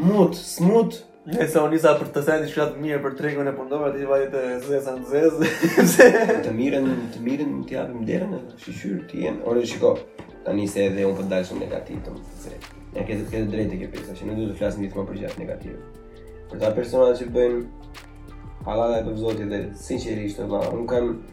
Mut, smut, Sa unë nisa për të thënë diçka të mirë për tregun e punëtorëve, ti vajte të zeza në zezë. të mirën, të mirën të japim derën edhe shqyr ti jeni. Ore shiko, tani se edhe unë po dal shumë negativ të se. Ja ke të drejtë te kjo pjesa, që nuk duhet të flasim gjithmonë për gjërat negative. Për ata personat që bëjnë hallall e për zotin dhe sinqerisht vëlla, unë kam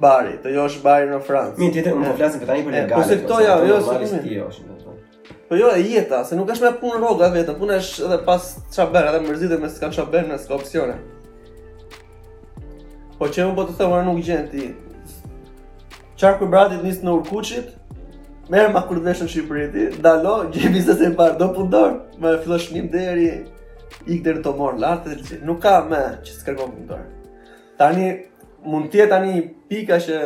Bari, të jesh barì në Francë. Mirë, tjetër, unë po flasim për tani për legalit. Po se këto ja, jo, se të mirë. Jo, po jo, e jeta, se nuk është më puna roga vetë, puna është edhe pas ça bën, edhe mërzit e me s'ka ça bën s'ka opcione. Po që unë po të them, nuk gjen ti. Qarku i Beratit nisur nga Ura, Kuçi, merre ma kur të vesh në Shqipëri ti, dil, gjej se s'e ke parë, do punëtor, me fillo shih deri, ik deri te mali lart, nuk ka një që s'kërkon punëtor. Tani mund të jetë tani pika që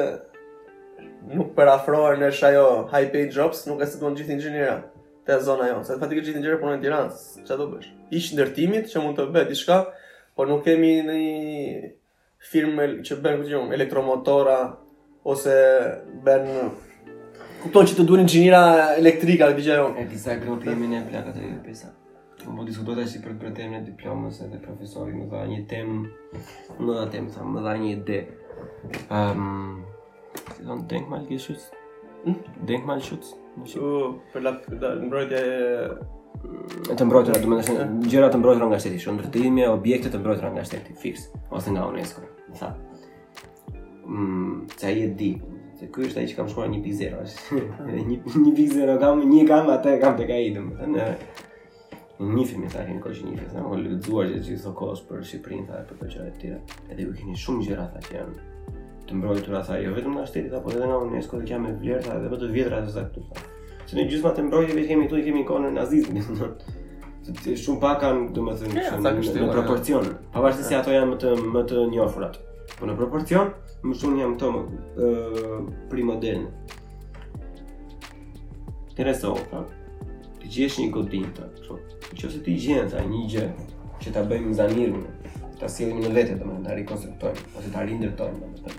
nuk po ofrohen është ajo high paid jobs, nuk është se të gjithë inxhiniera te zona jonë, se faktikisht gjithë inxhiniera punojnë në Tiranë, ça do bësh? Ish ndërtimit që mund të bëhet diçka, por nuk kemi ndonjë firmë që bën këtë gjumë, elektromotora, ose bën... Kupton që të duhen inxhiniera elektrika, këtë gjë jonë. E disa grupi jemi në plakët e një pisa. Po diskutoja tashi për për temën e diplomës edhe profesori më dha një temë më dha temë, them, më dha një ide. Ehm, um, si thon Denkmalgeschützt? Hm? Denkmalschutz? Në shqip. U, për la da, mbrojtja e e të mbrojtura, do të thënë gjëra të mbrojtura nga shteti, shndërrimi i objekteve të mbrojtura nga shteti, fiks, ose nga UNESCO. Sa? Mm, se ai e di. Se ky është ai që kam shkuar 1.0. Një një pikë zero kam, një kam atë kam tek ai domethënë. Në një fillim ta kemi kohë një fillim, se kam lexuar gjithë kësaj kohe për Shqipërinë tha për këto gjëra të tjera. Edhe ju keni shumë gjëra tha që janë të mbrojtura tha jo vetëm nga shteti tha po edhe nga UNESCO që janë me vlerë tha edhe më të vjetra se sa këtu. Që në gjysmat e mbrojtjeve që kemi këtu i kemi ikonë nga nazizmi. Të shumë pak kanë, domethënë, shumë në proporcion. Pavarësisht se ato janë më të, më të njofurat. Po në proporcion, më shumë janë këto më premoderne. Të reso, tha, të gjesh një godinë, tha, kështu. Qoftë se ti gjen, tha, një gjë, që ta bëjmë në zanirë, ta sjellim në vete, ta, ta rikonstruktojmë, ose ta rindërtojmë, ta, ta, ta,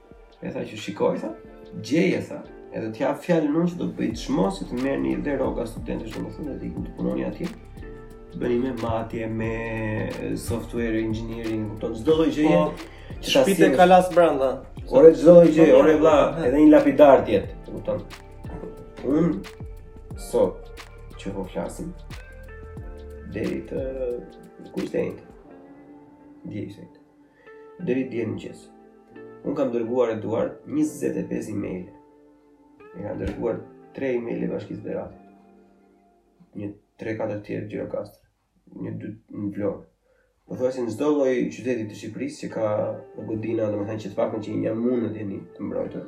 E tha që shikoj, tha, gjej e tha, edhe t'jap fjalën unë që do bëj çmos të merrni dhe roga studentësh domethënë dhe të punoni atje të bëni, me matje me software engineering do të çdo lloj gjëje po, që te shpitë e kalasë brenda ore çdo lloj gjëje ore vlla edhe një lapidar të jetë kupton un sot që po flasim deri te ku ishte djeshtë Deri dje në mëngjes. Unë kam dërguar Eduard 25 email-e, kam dërguar 3 email-e bashkisë Beratit. Një 3-4 të tjerë Gjirokastër. Një 2 në Vlorë. Pothuajse në çdo lloj qyteti të Shqipërisë që ka godina, domethënë që të paktën që janë mund të jenë të mbrojtura.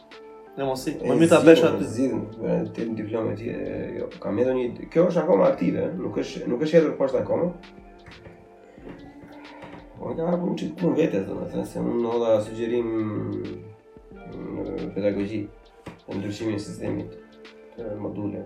Në mos i më mita pesha të zgjidhim me temë diplome e jo kam edhe një, kjo është akoma aktive nuk është nuk është hedhur poshtë akoma Po ja po ti ku vetë domethënë se unë hodha sugjerim mm, pedagogjik të ndryshimit të sistemit të moduleve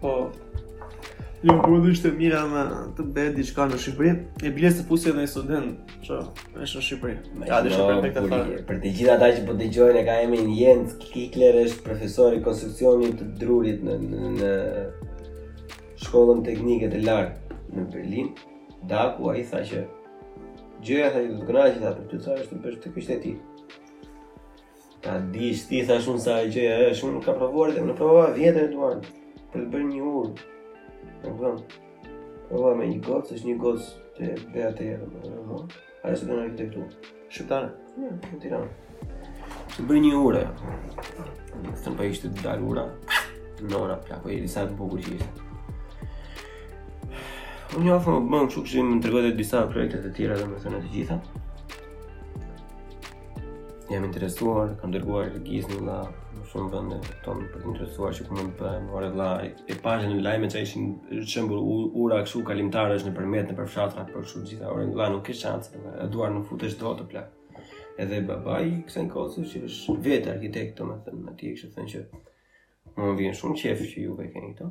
Po, Jo, po edhe ishte mirë me të bëj diçka në Shqipëri. E bile të fusje edhe një student, që është në Shqipëri. Ja, dhe shumë perfekt atë. Për të gjithë ata që po dëgjojnë e ka emrin Jens Kikler është profesor i konstruksionit të drurit në në, në shkollën teknike të lartë në Berlin. Daku ai tha që gjëja që do të kënaqte atë për të thënë është të bësh të kishte ti. Ta dish, ti thashë unë sa e gjëja e është, unë nuk kam provuar dhe unë provova vjet ore Duar, për të bërë një urë, në vëllon, provova me një gocë, është një gocë e Beratit, domethënë, ajo studion arkitekturë, shqiptare, po, në Tiranë, të bërë një urë, domethënë pa ishte dalë ura, ore plako, sa të bukur që ishte. Unë një afë më bëmë që kështë më të regojtë e disa projekte të tjera domethënë të gjitha, Jam interesuar, kam dërguar gjithë në shumë vende domethënë për t'u interesuar që ku mund të bëhen, ore vlla, e pashë në lajme që ishin shembur ura kështu kalimtarësh, në përmet, në për fshatra, për kështu gjëra, ore vlla, nuk ke shans, e duar nuk futesh dot plak. Edhe babai i kësaj goce që është vetë arkitekt, domethënë, atij e kishte thënë që më vjen shumë qejf që ju i keni këto.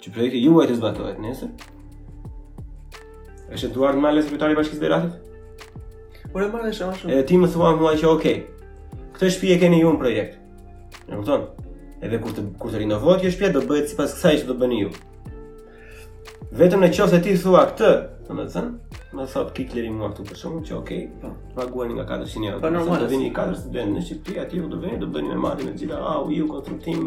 Që projekti juaj të zbatohet nesër? Është Eduard Malaj, sekretari i Bashkisë së Beratit. Por e merr vesh ç'po them. E ti më thua mua që okay. Këtë shtëpi e keni ju në projekt. E kupton? Edhe kur të kur të rinovohet kjo shtëpi do bëhet sipas kësaj që do bëni ju. Vetëm në qoftë se ti thua këtë, domethënë, më thot Kikleri mua këtu për shembull që okay, po, paguani nga 400 euro. Po normal, do vini 4 studentë në Shqipëri aty do vini do bëni me marrë me gjithë au ju konstruktim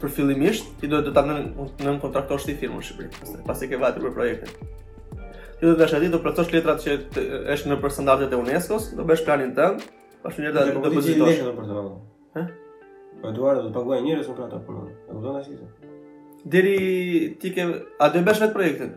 Po fillimisht, ti duhet të ta nën nën kontraktosh ti firmën në Shqipëri, pasi ke bërë projektin. Ti do të duhet të plotësosh letrat që është në standardet e UNESCO-s, do bësh planin tënd, pas një ditë do të bësh një letër për të dhënë. Hë? Po Duar do të paguash njerëz për ato punë. E kupton tashi? Deri ti ke a do bësh vetë projektin?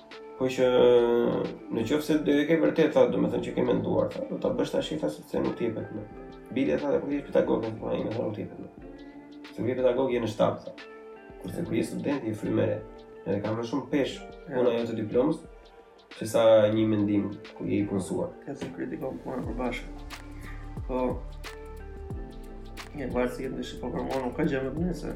Po që në qoftë se do e ke vërtet tha, domethënë që ke menduar, tha, do ta bësh tashi tha sepse nuk të jepet më. Bile tha kur je pedagog, po ai më thonë nuk të jepet më. Se kur je pedagog je në shtab. Kurse kur je student je frymë e re. Edhe ka më shumë peshë puna jote e diplomës se sa një mendim kur je i punësuar. Ka të kritikon puna për bashkë. Po një vartësi të shpo për mua nuk ka gjë më të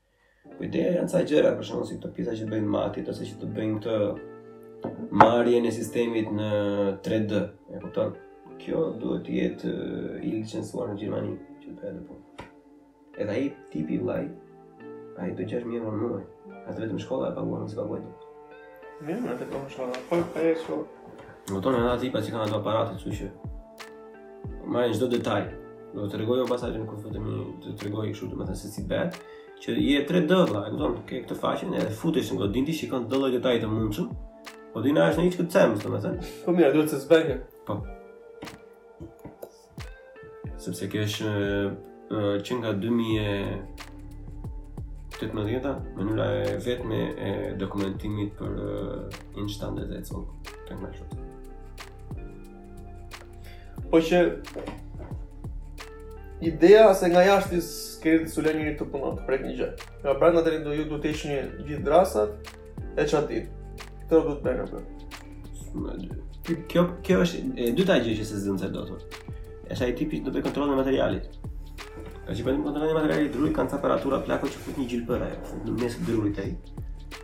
Po ideja janë ca gjëra, për shembull si këto pjesa që bëjnë matjet ose që të bëjnë këtë marrjen e sistemit në 3D, e kupton? Kjo duhet të jetë i licencuar në Gjermani, që të edhe po. Edhe ai tipi vllai, ai do 6000 euro në muaj. Atë vetëm shkolla e paguan s'e paguaj. Mirë, atë po shkolla. Po ai është. Domethënë edhe aty pasi kanë ato aparate, kështu që Marrin çdo detaj. Do të tregoj më pas atë kur futem do të tregoj kështu domethënë se si bëhet që është 3D-ja, e kupton, ke këtë faqen edhe futesh në godinë ti shikon çdo detaj të mundshëm. Godina është në hiç këtë cemë, domethënë. Po mirë, duhet ta bëjë. Po. Sepse kjo është që nga 2000 18-a, mënyra e vetme e dokumentimit për uh, instancat e cëllë, të nga shumë. Po qe ideja se nga jashtë ty s'ke, s'u lë njeri të punojë, të prekë një gjë. Nga brenda deri do ju do të ishin gjithë dërrasat e çat ditë. Këto do të bëjnë apo. Kjo kjo është e dyta gjë që s'e zëmë se do të. Është ai tipi do bëjë kontrollin e materialit. Ka që bëjnë kontrollin e materialit, drurit kanë aparatura plako që fut një gjilpërë ajo, në mes drurit ai.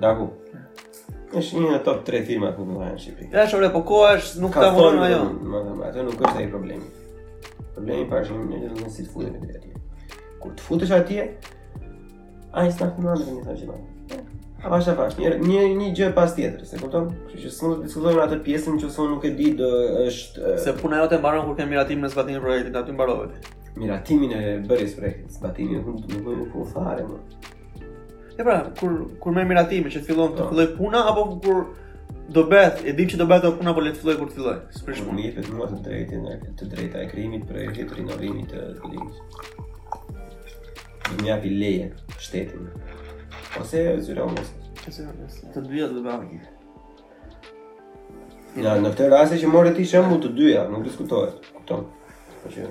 Daku. Është një top 3 firma ku mëdhajat në Shqipëri. Ja shumë mirë, po koha është nuk ta vonon ajo. Domethënë, atë nuk është ai problemi. Problemi për shembull një gjë si të futet në atje. Kur të futesh atje, ai s'ka fjalë më tani thashë. Ha bash ha bash, një një një gjë pas tjetrës, e kupton? Kështu që s'mund të diskutojmë atë pjesën që unë nuk e di do është se puna jote mbaron kur ke miratimin e zbatimin e projektit, aty mbarohet. Miratimin e bërjes së projektit, zbatimin nuk nuk nuk u fare më. E pra, kur kur merr miratimin që të fillojë të po. fillojë puna apo kur do bëhet, e di që do bëhet apo puna po le të fillojë kur të fillojë. S'prish puna. Jepet mua të drejtën e drejta e krijimit të projektit, rinovimit të zhvillimit. Më japë leje shteti. Ose e zyra unë Të dyja të bëhet një. Ja, në këtë rast që more ti shembull të dyja, nuk diskutohet. Kupton. Po që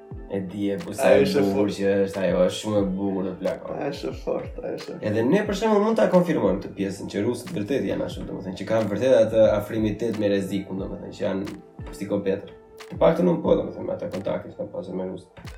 E di e po sa e bukur që është ajo, është shumë e bukur plako. Ajo është e fortë, ajo është. Edhe ne për shembull mund ta konfirmojmë këtë pjesën që rusët vërtet janë ashtu, domethënë që kanë vërtet atë afinitet me rrezikun, domethënë që janë psikopatë. Të paktën nuk po domethënë me ata kontakte që kam pasur me rusët.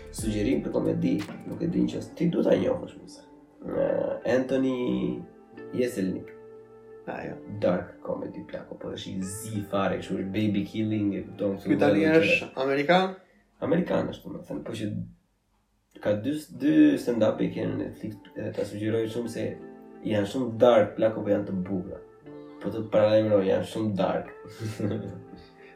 Sugjerim për komedi, nuk e di që ti duhet ta njohësh më se. Anthony Jeselnik. Ajo, dark comedy plako, po është i zi fare, kështu është baby killing e kupton se. Ky tani është amerikan? Amerikan është, domethënë, po që ka dy dy stand up e kanë në Netflix, edhe ta sugjeroj shumë se janë shumë dark plako, po janë të bukura. Po të paralajmëroj, janë shumë dark.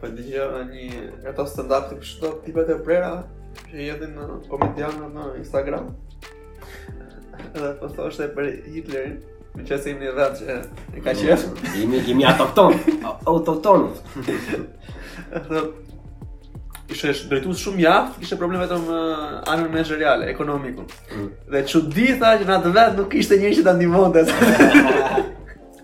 Po di që janë një ato standarde për çdo tip të prera që jetë një komedian në Instagram. Edhe po thoshte për Hitlerin, meqenëse një vetë që e ka qenë. Imi, imi autokton, autokton. Edhe ishte drejtues shumë i aftë, kishte probleme vetëm uh, anën menaxheriale, ekonomikun. Mm. Dhe çudi tha që në atë vetë nuk kishte njeri që ta ndihmonte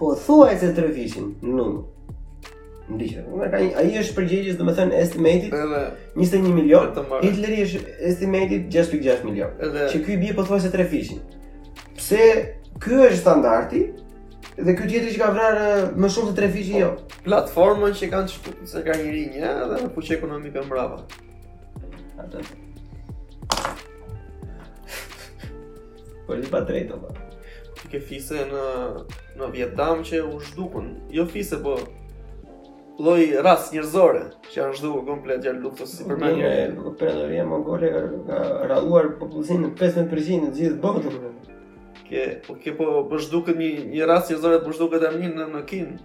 Pothuajse trefishin në numër. Ndiqë, unë ka ai është përgjegjës, domethënë estimated edhe 21 milion. Hitleri është estimated 6.6 milion. Edhe që ky i bie pothuajse trefishin. Pse ky është standardi? Dhe ky tjetri që ka vrarë më shumë se trefishin po, jo. Platformën që kanë çfarë, se ka njëri një eh, edhe një fuqi ekonomike mbrapa. Atë. Po është e padrejtë apo? Ti ke fise në në Vietnam që u zhdukun. Jo fise, po lloj race njerëzore që janë zhdukur komplet gjatë luftës si përmende. Po perandoria mongole ka, ka rralluar popullsinë 15% në gjithë botën. Ke, po ke po po zhduket një një racë njerëzore po zhduket tani në në Kinë.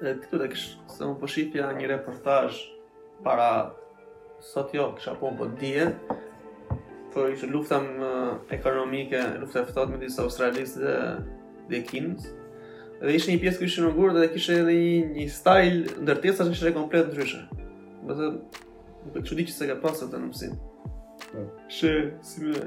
Diku të kishë, se po shihja një reportazh para sot jo, kisha po po dje, për ishte lufta ekonomike, lufta e ftohtë midis Australisë dhe, dhe Kinës, dhe ishte një pjesë ku ishin ujgurët dhe kishte edhe një, një style ndërtesash që ishte komplet ndryshe. Më dhe, më këtë që di që se ka pasë të në mësim. Shë, si me...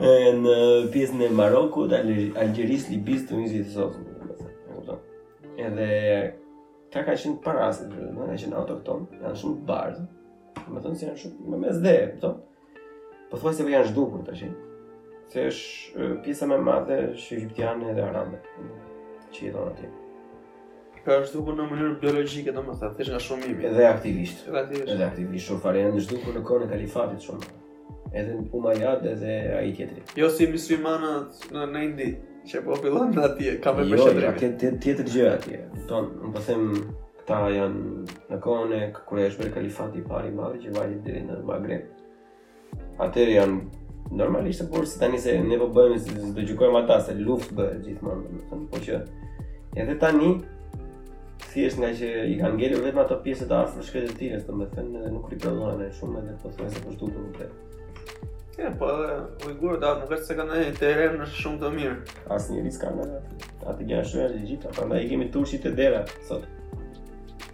në pjesën e Marokut, Algjerisë, Libisë, Tunizisë, Sosë, edhe këta kanë qenë para asë, në në në qenë autoktonë, janë shumë të bardhë, domethënë se janë shumë në mes dhe, pëto, po thua se po janë zhdukur të qenë, se është pjesa më e madhe është egjiptiane dhe arabe, që jeton atje. Pra është zhdukur në mënyrë biologjike, domethënë, thjesht nga shumimi. Edhe aktivisht. Edhe aktivisht. Edhe aktivisht, shumë fare, janë zhdukur në kohën e kalifatit shumë. Edhe Umajad edhe ai tjetri. Jo si muslimanët në, në Indi, që po fillojnë atje, ka me jo, përshëtërimi. Jo, ka tjetër, tjetër gjë atje. Jo, unë po them, këta janë në kohën kur është bërë kalifati i parë i madh, që vajti deri në Magreb. Atëherë janë normalisht por si tani se ne po bëjmë se do gjykojmë ata se luftë bëhet gjithmonë, domethënë po që edhe tani thjesht ngaqë i kanë ngelur vetëm ato pjesë të afër shkretëtirës, domethënë edhe nuk riprodhohen aq shumë edhe po thjesht po zhduken nuk e. Ja, po edhe ujgurët atë nuk është se kanë një terren shumë të mirë. Asnjë risk kanë atë. Atë gjë është e gjitha, prandaj i kemi turqit te dera sot.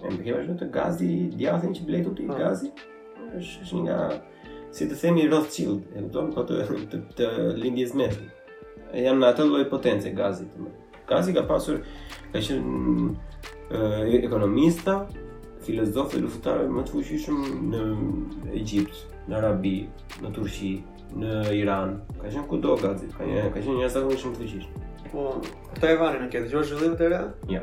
E më kemi të gazi, djathin që bletu ti, po. gazi, është është një nga, si të themi, Rothschild, e kupton, po të, të, të lindjes mesme. E janë në atë lloj potence gazi, të më. Gazi ka pasur, ka qenë e, ekonomista, filozofë dhe luftëtarë më të fuqishëm në Egjipt, në Arabi, në Turqi, në Iran, ka qenë kudo gazi, ka qenë njerëz shumë të fuqishëm. Po, këta e varin në këtë, gjo zhvillim të reja? Ja.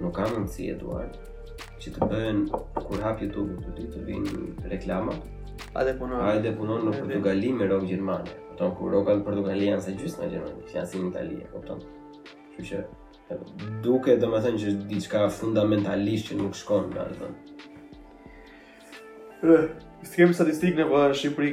Nuk ka mundësi Eduard që të bëhen kur hap YouTube ti të vinë reklama. Hajde punon. Hajde punon në Portugali me rrogë gjermane. Kupton kur rrogat në Portugali janë sa gjysma Gjermani, janë si në Itali, e kupton. Kështu që duke domethënë që është diçka fundamentalisht që nuk shkon në atë vend. Ëh, s'kemi statistikë në Shqipëri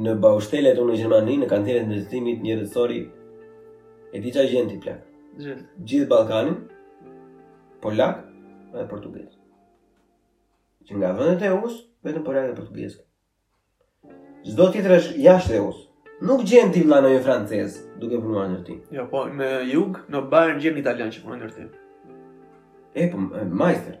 Në Baustellet unë në Gjermani, në kantieret e ndërtimit, njerëz ore e di çfarë gjen ti plak. Gjithë Ballkanin, polak dhe portugez. Që nga vendet e EU-s, vetëm polak dhe portugez. Çdo tjetër është jashtë EU-s. Nuk gjen ti vëlla një francez duke punuar në ndërtim. Jo, po në jug, në Bayern gjen italian që punon në ndërtim. E po, majster.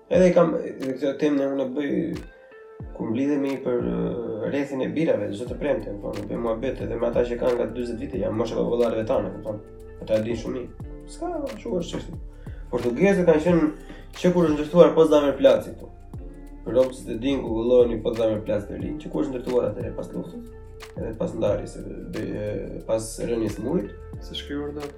Edhe i kam këtë temë unë e bëj kur mblidhemi për uh, rrethin e birave, çdo të premte, po ne bëjmë muhabet edhe me ata që kanë nga 40 vite, janë mosha të vëllarëve tanë, po ata e dinë shumë mirë. S'ka, nuk është çështë. Portugezët kanë qenë që kur është ndërtuar Potsdamer Platzi këtu. Rob se të din ku vëlloni Potsdamer Platz të lind, që kur është ndërtuar atë pas luftës, edhe pas ndarjes, edhe pas rënies murit, s'e shkruan dot.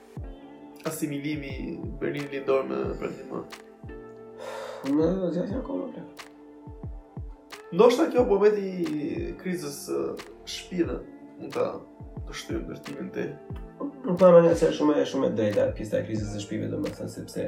asimilimi Berlin Lindor me Brandenburg? Në në të jatë akoma për. Ndoshta kjo puna e krizës së shpive mund ta shtyjë ndërtimin te. Problema një se shumë e shumë e drejta, pjesta e krizës së shpive domethënë sepse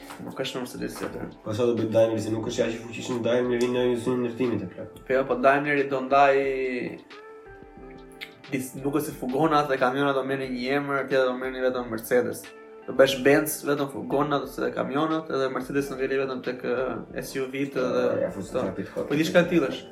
Nuk është Mercedes tjetër. Po sa do bëj Daimler se nuk është aq i fuqishëm Daimler në industrinë e ndërtimit plak. Po jo, po Daimler do ndahet dysh, nuk është se fugona dhe kamionat do marrin një emër, tjetër do marrin vetëm Mercedes. Do bëhet Benz vetëm fugona ose kamionat, edhe Mercedes do ngeli vetëm tek SUV-të dhe ja, po diçka tillë është.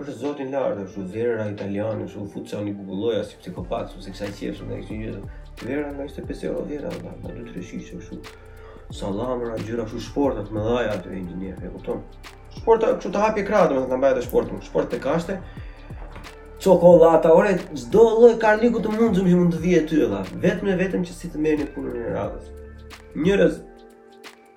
Për zotin lart kështu vera italiane, kështu futesha i guglloja si psikopat, sepse kësaj si është ndaj kësaj gjëra. Vera nga 25 euro vera, dhe nga dy tre shishe kështu. Sallamra gjëra kështu shporta të mëdha atyre inxhinier, e kupton? Shporta kështu të hapje krahët, domethënë mbaje atë shportën, shportë kashte. Çokollata, ore, çdo lloj karliku të mundshëm që mund të vijë aty vlla, vetëm e vetëm që si të marrin punën e radhës. Njerëz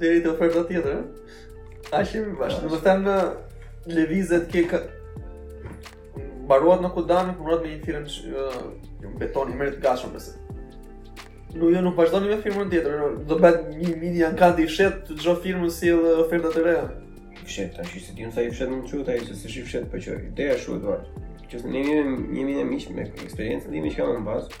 Deri te oferta tjetër, a shemi bashkë, domethënë lëvizet ke ka... Mbaruat ne godinën, punuat me një firmë që beton i merret gatshëm për shembull. Nuk jo nuk vazhdoni me firmën tjetër, do bëhet një mini ankand i fshehtë çdo firmë sjell edhe oferta të reja. I fshehtë, ta shi se ti nësa i fshehtë në qut, a i se se s'është i fshehtë për që, ideja shu Eduard. Që se një një miq me eksperiencën, një miq kam në bazë,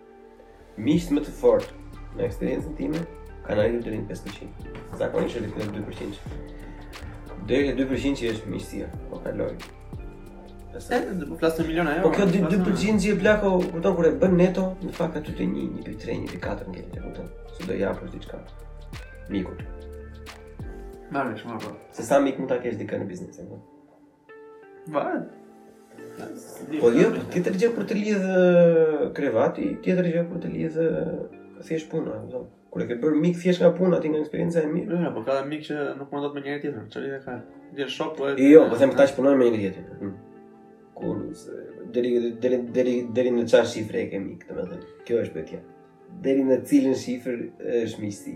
Miqtë më të fortë, në eksperiencën time kanë arritur deri në 5%. Zakonisht është në 2%. Deri në 2% që është miqësia, po kaloi. Se do të flasim miliona euro? Po kjo 2% që e plako, kupton kur e bën neto, në fakt aty te 1, 1.3, 1.4 ngel, e kupton? Se do japësh diçka. Mikut. Marrësh, marrësh. Se sa mik mund ta kesh dikë në biznes, e kupton? Varet. Po jo, po tjetër gjë kur të lidh krevati, tjetër gjë kur të lidh thjesht puna, do. Kur e ke bërë mik thjesht nga puna, ti nga eksperienca e mirë. Jo, po ka miq që nuk punojnë me njëri tjetrin, çfarë lidhje ka? Dhe shok po. Jo, po them këta që punojnë me njëri tjetrin. Hmm. Kur deri deri deri deri në çfarë shifre e ke mik, domethënë. Kjo është pyetja. Deri në cilën shifër është miqësi?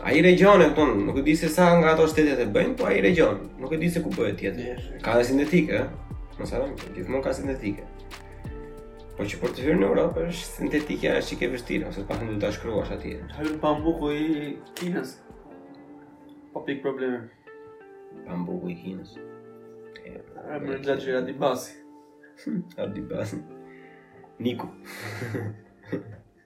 Ai regjion e kupton, nuk e di se sa nga ato shtetet e bëjnë, po ai regjion, nuk e di se ku bëhet tjetër. Ka dhe sintetike, e? Mos harro, gjithmonë ka sintetike. Po që për të hyrë në Europë është sintetike, është çikë e vështirë, ose pak nuk do ta shkruash atje. Hyn pambuku i Kinës, pa pikë probleme. Pambuku i Kinës. E, e më rëndë që Adidasi. Adidasi. Nike-u.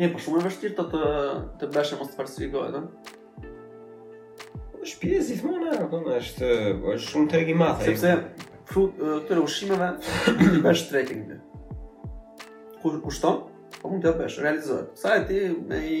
E, po shumë e vështirë të të, të bësh e mos të falsifikohet, ëh. Është pjesë gjithmonë, apo është është shumë treg i madh. Sepse fut këtyre ushqimeve i bësh tracking. Kur kushton, po mund ta bësh, realizohet. Sa e ti me i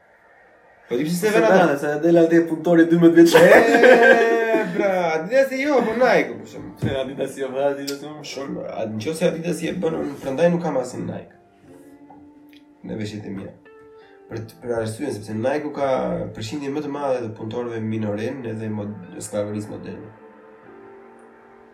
Po ti pse s'e vë në atë, se del aty punëtori 12 vjeç. Pra, Adidas jo, po Nike për shembull. Se Adidas jo, pra Adidas jo shumë. A në qoftë se Adidas e bën, unë prandaj nuk kam asnjë Nike. Në veshjet e mia. Për për arsyen sepse Nike ka përfshirje më të madhe të punëtorëve minorenë edhe mod, skllavërisë moderne.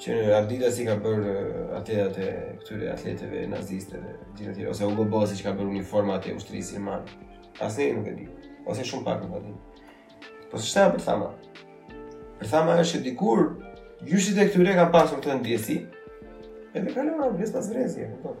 Që Adidasi ka bërë atletat e këtyre atletëve nazistë dhe gjithë tjerë, ose Hugo Bossi që ka bërë uniformat e ushtrisë gjermane. Asnjë nuk e di, ose shumë pak nuk e di. Po s'është në bërthamë. Bërthama është që dikur, gjyshët e këtyre kanë pasur këtë ndjesi, edhe kalon ajo brez pas brezi, e kupton.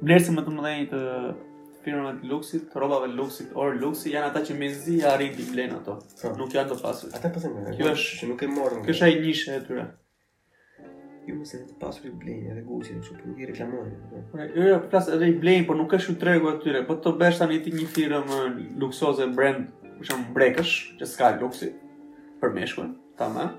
Blerësit më të mëdhenj të firmave të luksit, të rrobave të luksit, or luksi janë ata që mezi arrijnë t'i blejnë ato. Po. Nuk janë të pasur. Ata po thënë, kjo është që nuk e morën. Kjo është ai nishe e tyre. Ju mos e të pasurit i blejnë edhe Gucci kështu po i reklamojnë. Po. Po, jo, jo, plus edhe i blejnë, por nuk është shumë tregu i atyre. Po të bësh tani ti një firmë luksoze brand, për shembull brekësh, që s'ka luksi për meshkun, tamam.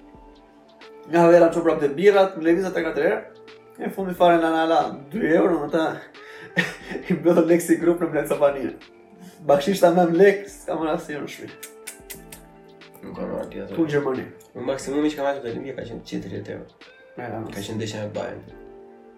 Nga vera që prapë të birrat, me lëvizje katër herë, e fundi fare na la, 2 euro, në ta, i hodhëm lekë si grup në bletë të Bakshishet ta me më lekë, s'ka më rasi në shmi. Nuk ka rrë atje. Pu Gjermani. Në maksimumi që ka marrë të të ka qenë 3 euro. Ka qenë dhe që na bëjnë.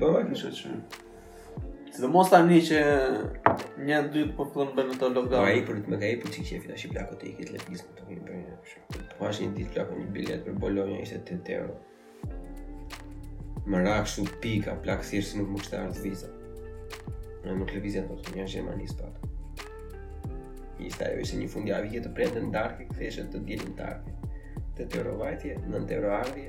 Po e kisha që. Sidomos tani që një dy po fillon bën ato lockdown. Ai për të më ka ipu çik qefi tash i plako të ikte të lëvizte këtu në Berlin. Po pashë një ditë plako një biletë për Bologna ishte 8 euro. Më ra kështu pika, plak se nuk më kishte ardhur viza. Nuk lëvizja të të një është gjemani së patë. Ishte ajo ishte një fundjavë ikje të premten në darkë, ktheheshe të dielën në darkë. Tetë euro vajtje, nëntë euro ardhje,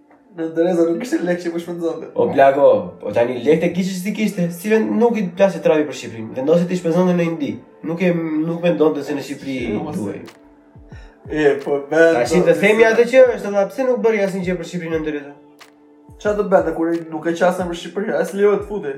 Nënë Tereza nuk kishte lekë që t'i shpenzonte. O plako, po tani lekët i kishte s'i kishte, si vend nuk i plasi trapi për Shqipërinë. Vendosi t'i shpenzonte në Indi. Nuk e nuk mendonte se në Shqipëri duhet. E po bën. Tash të themi atë që është, edhe pse nuk bëri asnjë gjë për Shqipërinë Nënë Tereza. Çfarë do bënte kur nuk e qasën në Shqipëri, as e lejonin të futej.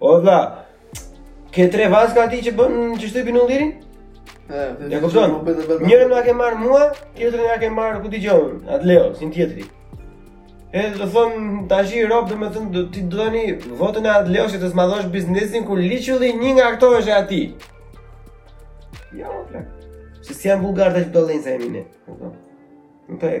O vla, ke tre vaska ti që bën kështu Bini Ilirin? E kupton, njërën ma ke marrë mua, tjetrën ja ke marrë ku di gjë, atë leo, si ai tjetri. Edhe do thonë tashi rob domethënë do t'i jepni votën e atë leo që të zmadhosh biznesin kur liçulli një nga këto është e atij. Jo, ja, Se si janë bulgarë të që do lejnë sa e mine. Në të e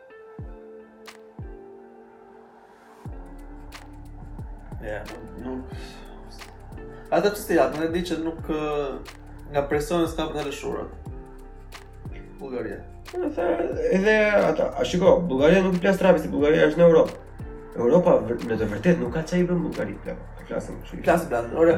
Ja, nuk... Ata që si atë, në di që nuk nga presionin s'ka për të lëshuar. Bulgaria. Edhe ata, a shiko, Bulgaria nuk i plas trapi se Bulgaria është në Europë. Europa në të vërtetë nuk ka ça i bën Bullgarisë plak. Klas, klas plak. Ora,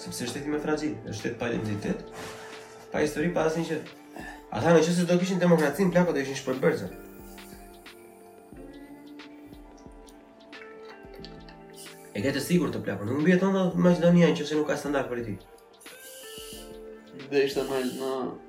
Sepse është shteti më fragjil, është shtet pa identitet, pa histori, pa asnjë gjë. Ata në qoftë se do kishin demokracinë, plako do ishin shpërbërë. E ke të sigurt plako, nuk mbijeton dot Maqedonia në qoftë se nuk ka standart politik. Dhe ishte në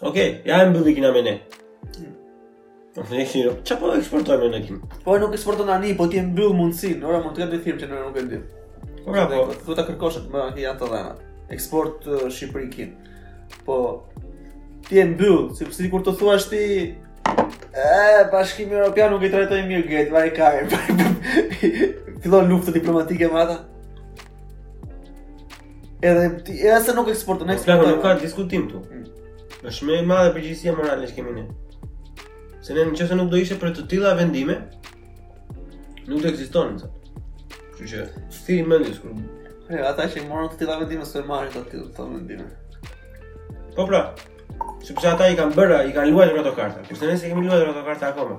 Ok, ja e mbylli Kina me ne. Po ne kemi, çfarë po eksportojmë në Kinë? Po nuk eksporton tani, po ti e mbyll mundësinë, ora mund të ketë një firmë që ne nuk e dim. Po pra, po do ta kërkosh atë më janë të dhëna. Eksport uh, Shqipëri Kinë. Po ti e mbyll, sepse sikur të thuash ti e Bashkimi Evropian nuk i trajtoi mirë gjërat, vaj ka. Fillon lufta diplomatike me ata. Edhe ti, edhe se nuk eksporton, nuk eksporton. Nuk ka diskutim këtu. Mm. Është më e madhe përgjegjësia morale që kemi ne. Se ne në qoftë se nuk do ishte për të tilla vendime, nuk do ekzistonim. Kështu që, si mendjes kur Ja, ata që morën të tilla vendime s'e marrin të tilla vendime. Po pra, sepse ata i kanë bërë, i kanë luajtur ato karta. Kurse ne s'i kemi luajtur ato karta akoma.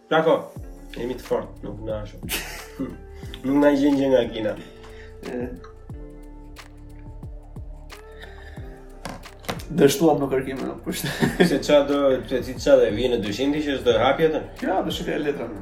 Plako, jemi të fort, nuk na ashtu, nuk na gjen gjë nga Kina. Dështuam në kërkim në pushtë. Se ça do, se ti ça, dhe vij në dyshim ti që është do hapje të? Ja, do shikaj letra në.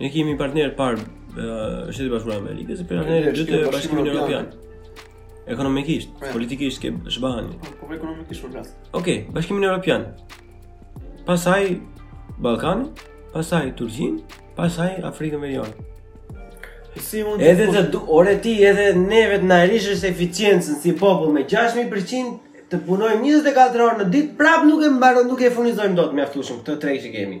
Ne kemi partner të parë Shtetet e Bashkuara të Amerikës, për partner të dytë Bashkimin Europian. Ekonomikisht, po, politikisht ke SHBA-në. Po, po ekonomikisht po flas. Okej, Bashkimin Europian. Pastaj Ballkanin, pastaj Turqinë, pastaj Afrikën Veriore. Si mund të Edhe të ore ti edhe ne vetë ta rrisësh eficiencën si popull me 6000% të punojmë 24 orë në ditë, prapë nuk e mbaron, nuk e furnizojmë dot mjaftueshëm këtë treg që kemi.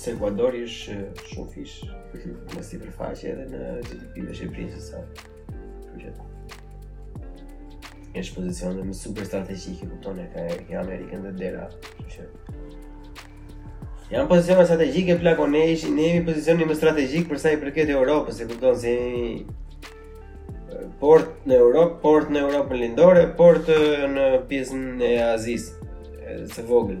Se Ekuadori është shumëfish, në sipërfaqe edhe në GDP të Shqipërisë se sa. Përgjithë. Është pozicion dhe më super strategjik e kupton e ka Amerikën te dera. Përgjithë. Janë pozicione strategjike plako ne ishin ne jemi pozicioni më strategjik për sa i përket Europës, e kupton se jemi port në Europë, port në Europën Lindore, port në pjesën e Azisë së Vogël.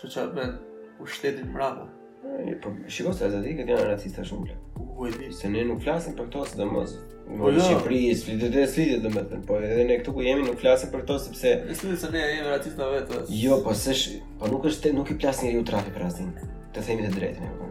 Se ça të bën ty shteti mrapa. Po, shiko se aziatikët janë racista shumë le. Po, e di. Se ne nuk flasim për këto, se domosdo. Në po, jo. Shqipëri, s'flitet dhe s'flitet domethënë. Po, edhe ne këtu ku jemi nuk flasim për këto, sepse... E s'flitet se ne jemi racista vetë. Jo, po, se sh... po nuk është te, nuk i plas njeriu trapi për racën. Të themi të drejtën, po.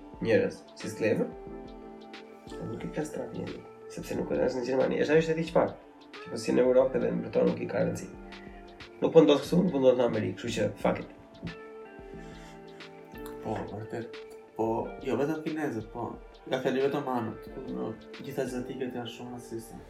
njerëz si skllevër? Po nuk i plas trapi njeriu, sepse nuk është në Gjermani, është ajo shteti çfarë, që po s'qe në Europë dhe në Britani nuk i ka rëndësi. Nuk po ndodh këtu, nuk po ndodh në Amerikë, kështu që, fuck it. Po, vërtet, po, jo vetëm kinezët, po, nga fjalli vietnamezët, gjithë aziatikët janë shumë racistë.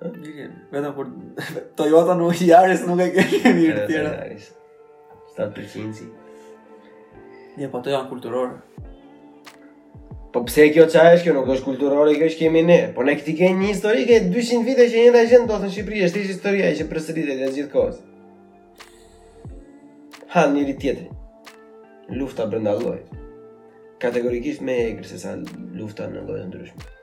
Vetëm për Toyota ky Yaris nuk e ke mirë të tjera. Sta të qinci. Jo po ato janë kulturore. Po pse kjo ça është kjo, nuk është kulturore kjo që kemi ne. Po ne këtu kemi një histori, ke 200 vite që e njëjta gjendje është në Shqipëri, është historia që përsëritet gjithë kohës. Ha, njëri-tjetrin. Lufta brenda llojit. Kategorikisht më e egër sesa lufta në lloje të ndryshme.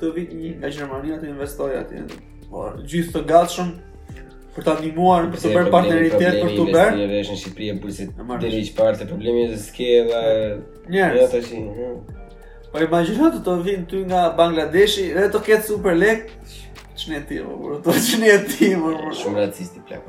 të vijë një nga Gjermania të investojë atje. Por gjithë të gatshëm për ta ndihmuar për të bërë partneritet për të bërë. Ne veç në Shqipëri e pulse deri çfarë parte problemi është s'ke dhe njerëz ata që. Po imagjino të të vinë ty nga Bangladeshi dhe të ketë super lek. Çmende ti, po të çmende ti, po shumë racist ti plak.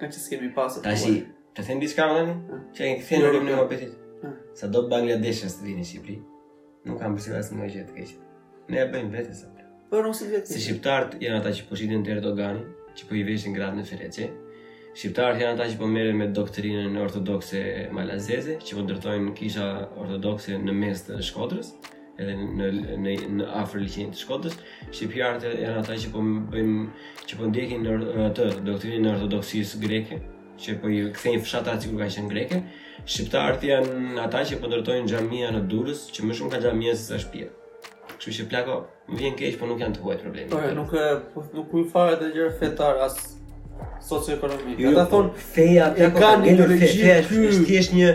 Ka që s'kemi pasë të Tashi, të them diçka unë tani? Që e kthen në rrugën e muhabetit. Sado bangladeshas të vijnë në Shqipëri, nuk kanë për sjellë asnjë gjë të keqe. Ne e bëjmë vetë sa. Po nuk si vetë. Se shqiptarët janë ata që po shiten te Erdogani, që po i veshin gratë në ferexhe. Shqiptarët janë ata që po merren me doktrinën ortodokse malazeze, që po ndërtojnë kisha ortodokse në mes të Shkodrës. edhe në në në afër liqenit të Shkodrës, shqiptarët janë ata që po bëjnë që po ndjekin atë doktrinën e ortodoksisë greke, që po i kthejnë fshatrat sikur kanë qenë greke. Shqiptarët janë ata që po ndërtojnë xhamia në Durrës, që më shumë ka xhamia se sa shtëpi. Kështu që plako, më vjen keq, po nuk janë të huajt problemi. Po nuk e po, nuk hyj fare te gjëra fetare, a socioekonomike. Jo, Ata thonë feja, plako ka ngelur feja, është thjesht një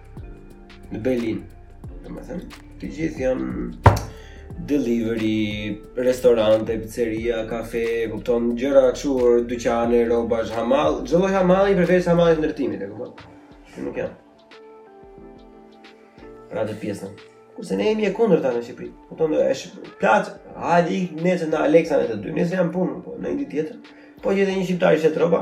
në Berlin. Domethënë, të gjithë janë delivery, restorante, pizzeria, kafe, kupton gjëra kështu, dyqane, rroba, hamall, çdo lloj hamalli përveç hamallit të ndërtimit, e kupton? Që nuk janë. Pra të pjesën. Kurse ne jemi e kundërta në Shqipëri. Kupton, është plot, hajde ik nesër në Aleks, ne të dy, nesër gjejmë punë, po në një ditë tjetër. Po gjithë një shqiptar ishte tropa.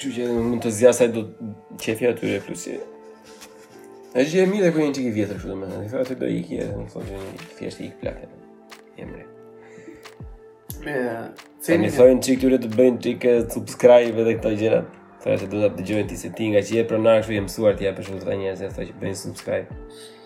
Që që edhe mund të t'ja u ketë dashur qejfi atyre e plusi. E që e mirë dhe kërë një qikë vjetër shumë me në, në aty do i kje edhe në të thotë një thjesht ik plako, mre. Me... Tani thuaju një çikë këtyre të bëjnë çikë subscribe edhe këto gjëra. Thuaju se do të të dëgjojnë ty se ti ngaqë je pronar kështu je mësuar t'i japësh urdhër njerëzve thuaju që bëjnë subscribe.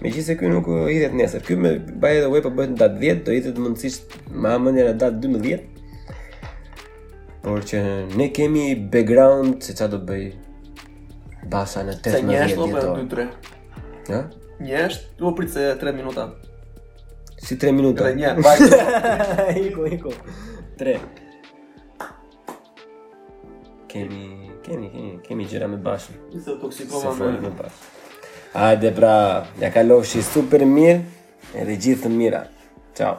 Megjithëse ky nuk hidhet nesër. Ky by the way po bëhet në datë 10, do hidhet mundësisht ma merr mendja në datë 12. Por që ne kemi background se çfarë do bëj Basa në 18 vjetor. Se ngjesh stop për 2-3. Ja? Ngjeshe, do presësh 3 minuta. Si 3 minuta? Dhe një, bajtë. Iko, iko. 3. Kemi, kemi, kemi, kemi gjëra me bashkë. Ti se toksikova me me bashkë. Hajde pra, ia kalofshi super mirë, edhe gjithë të mirat. Ciao.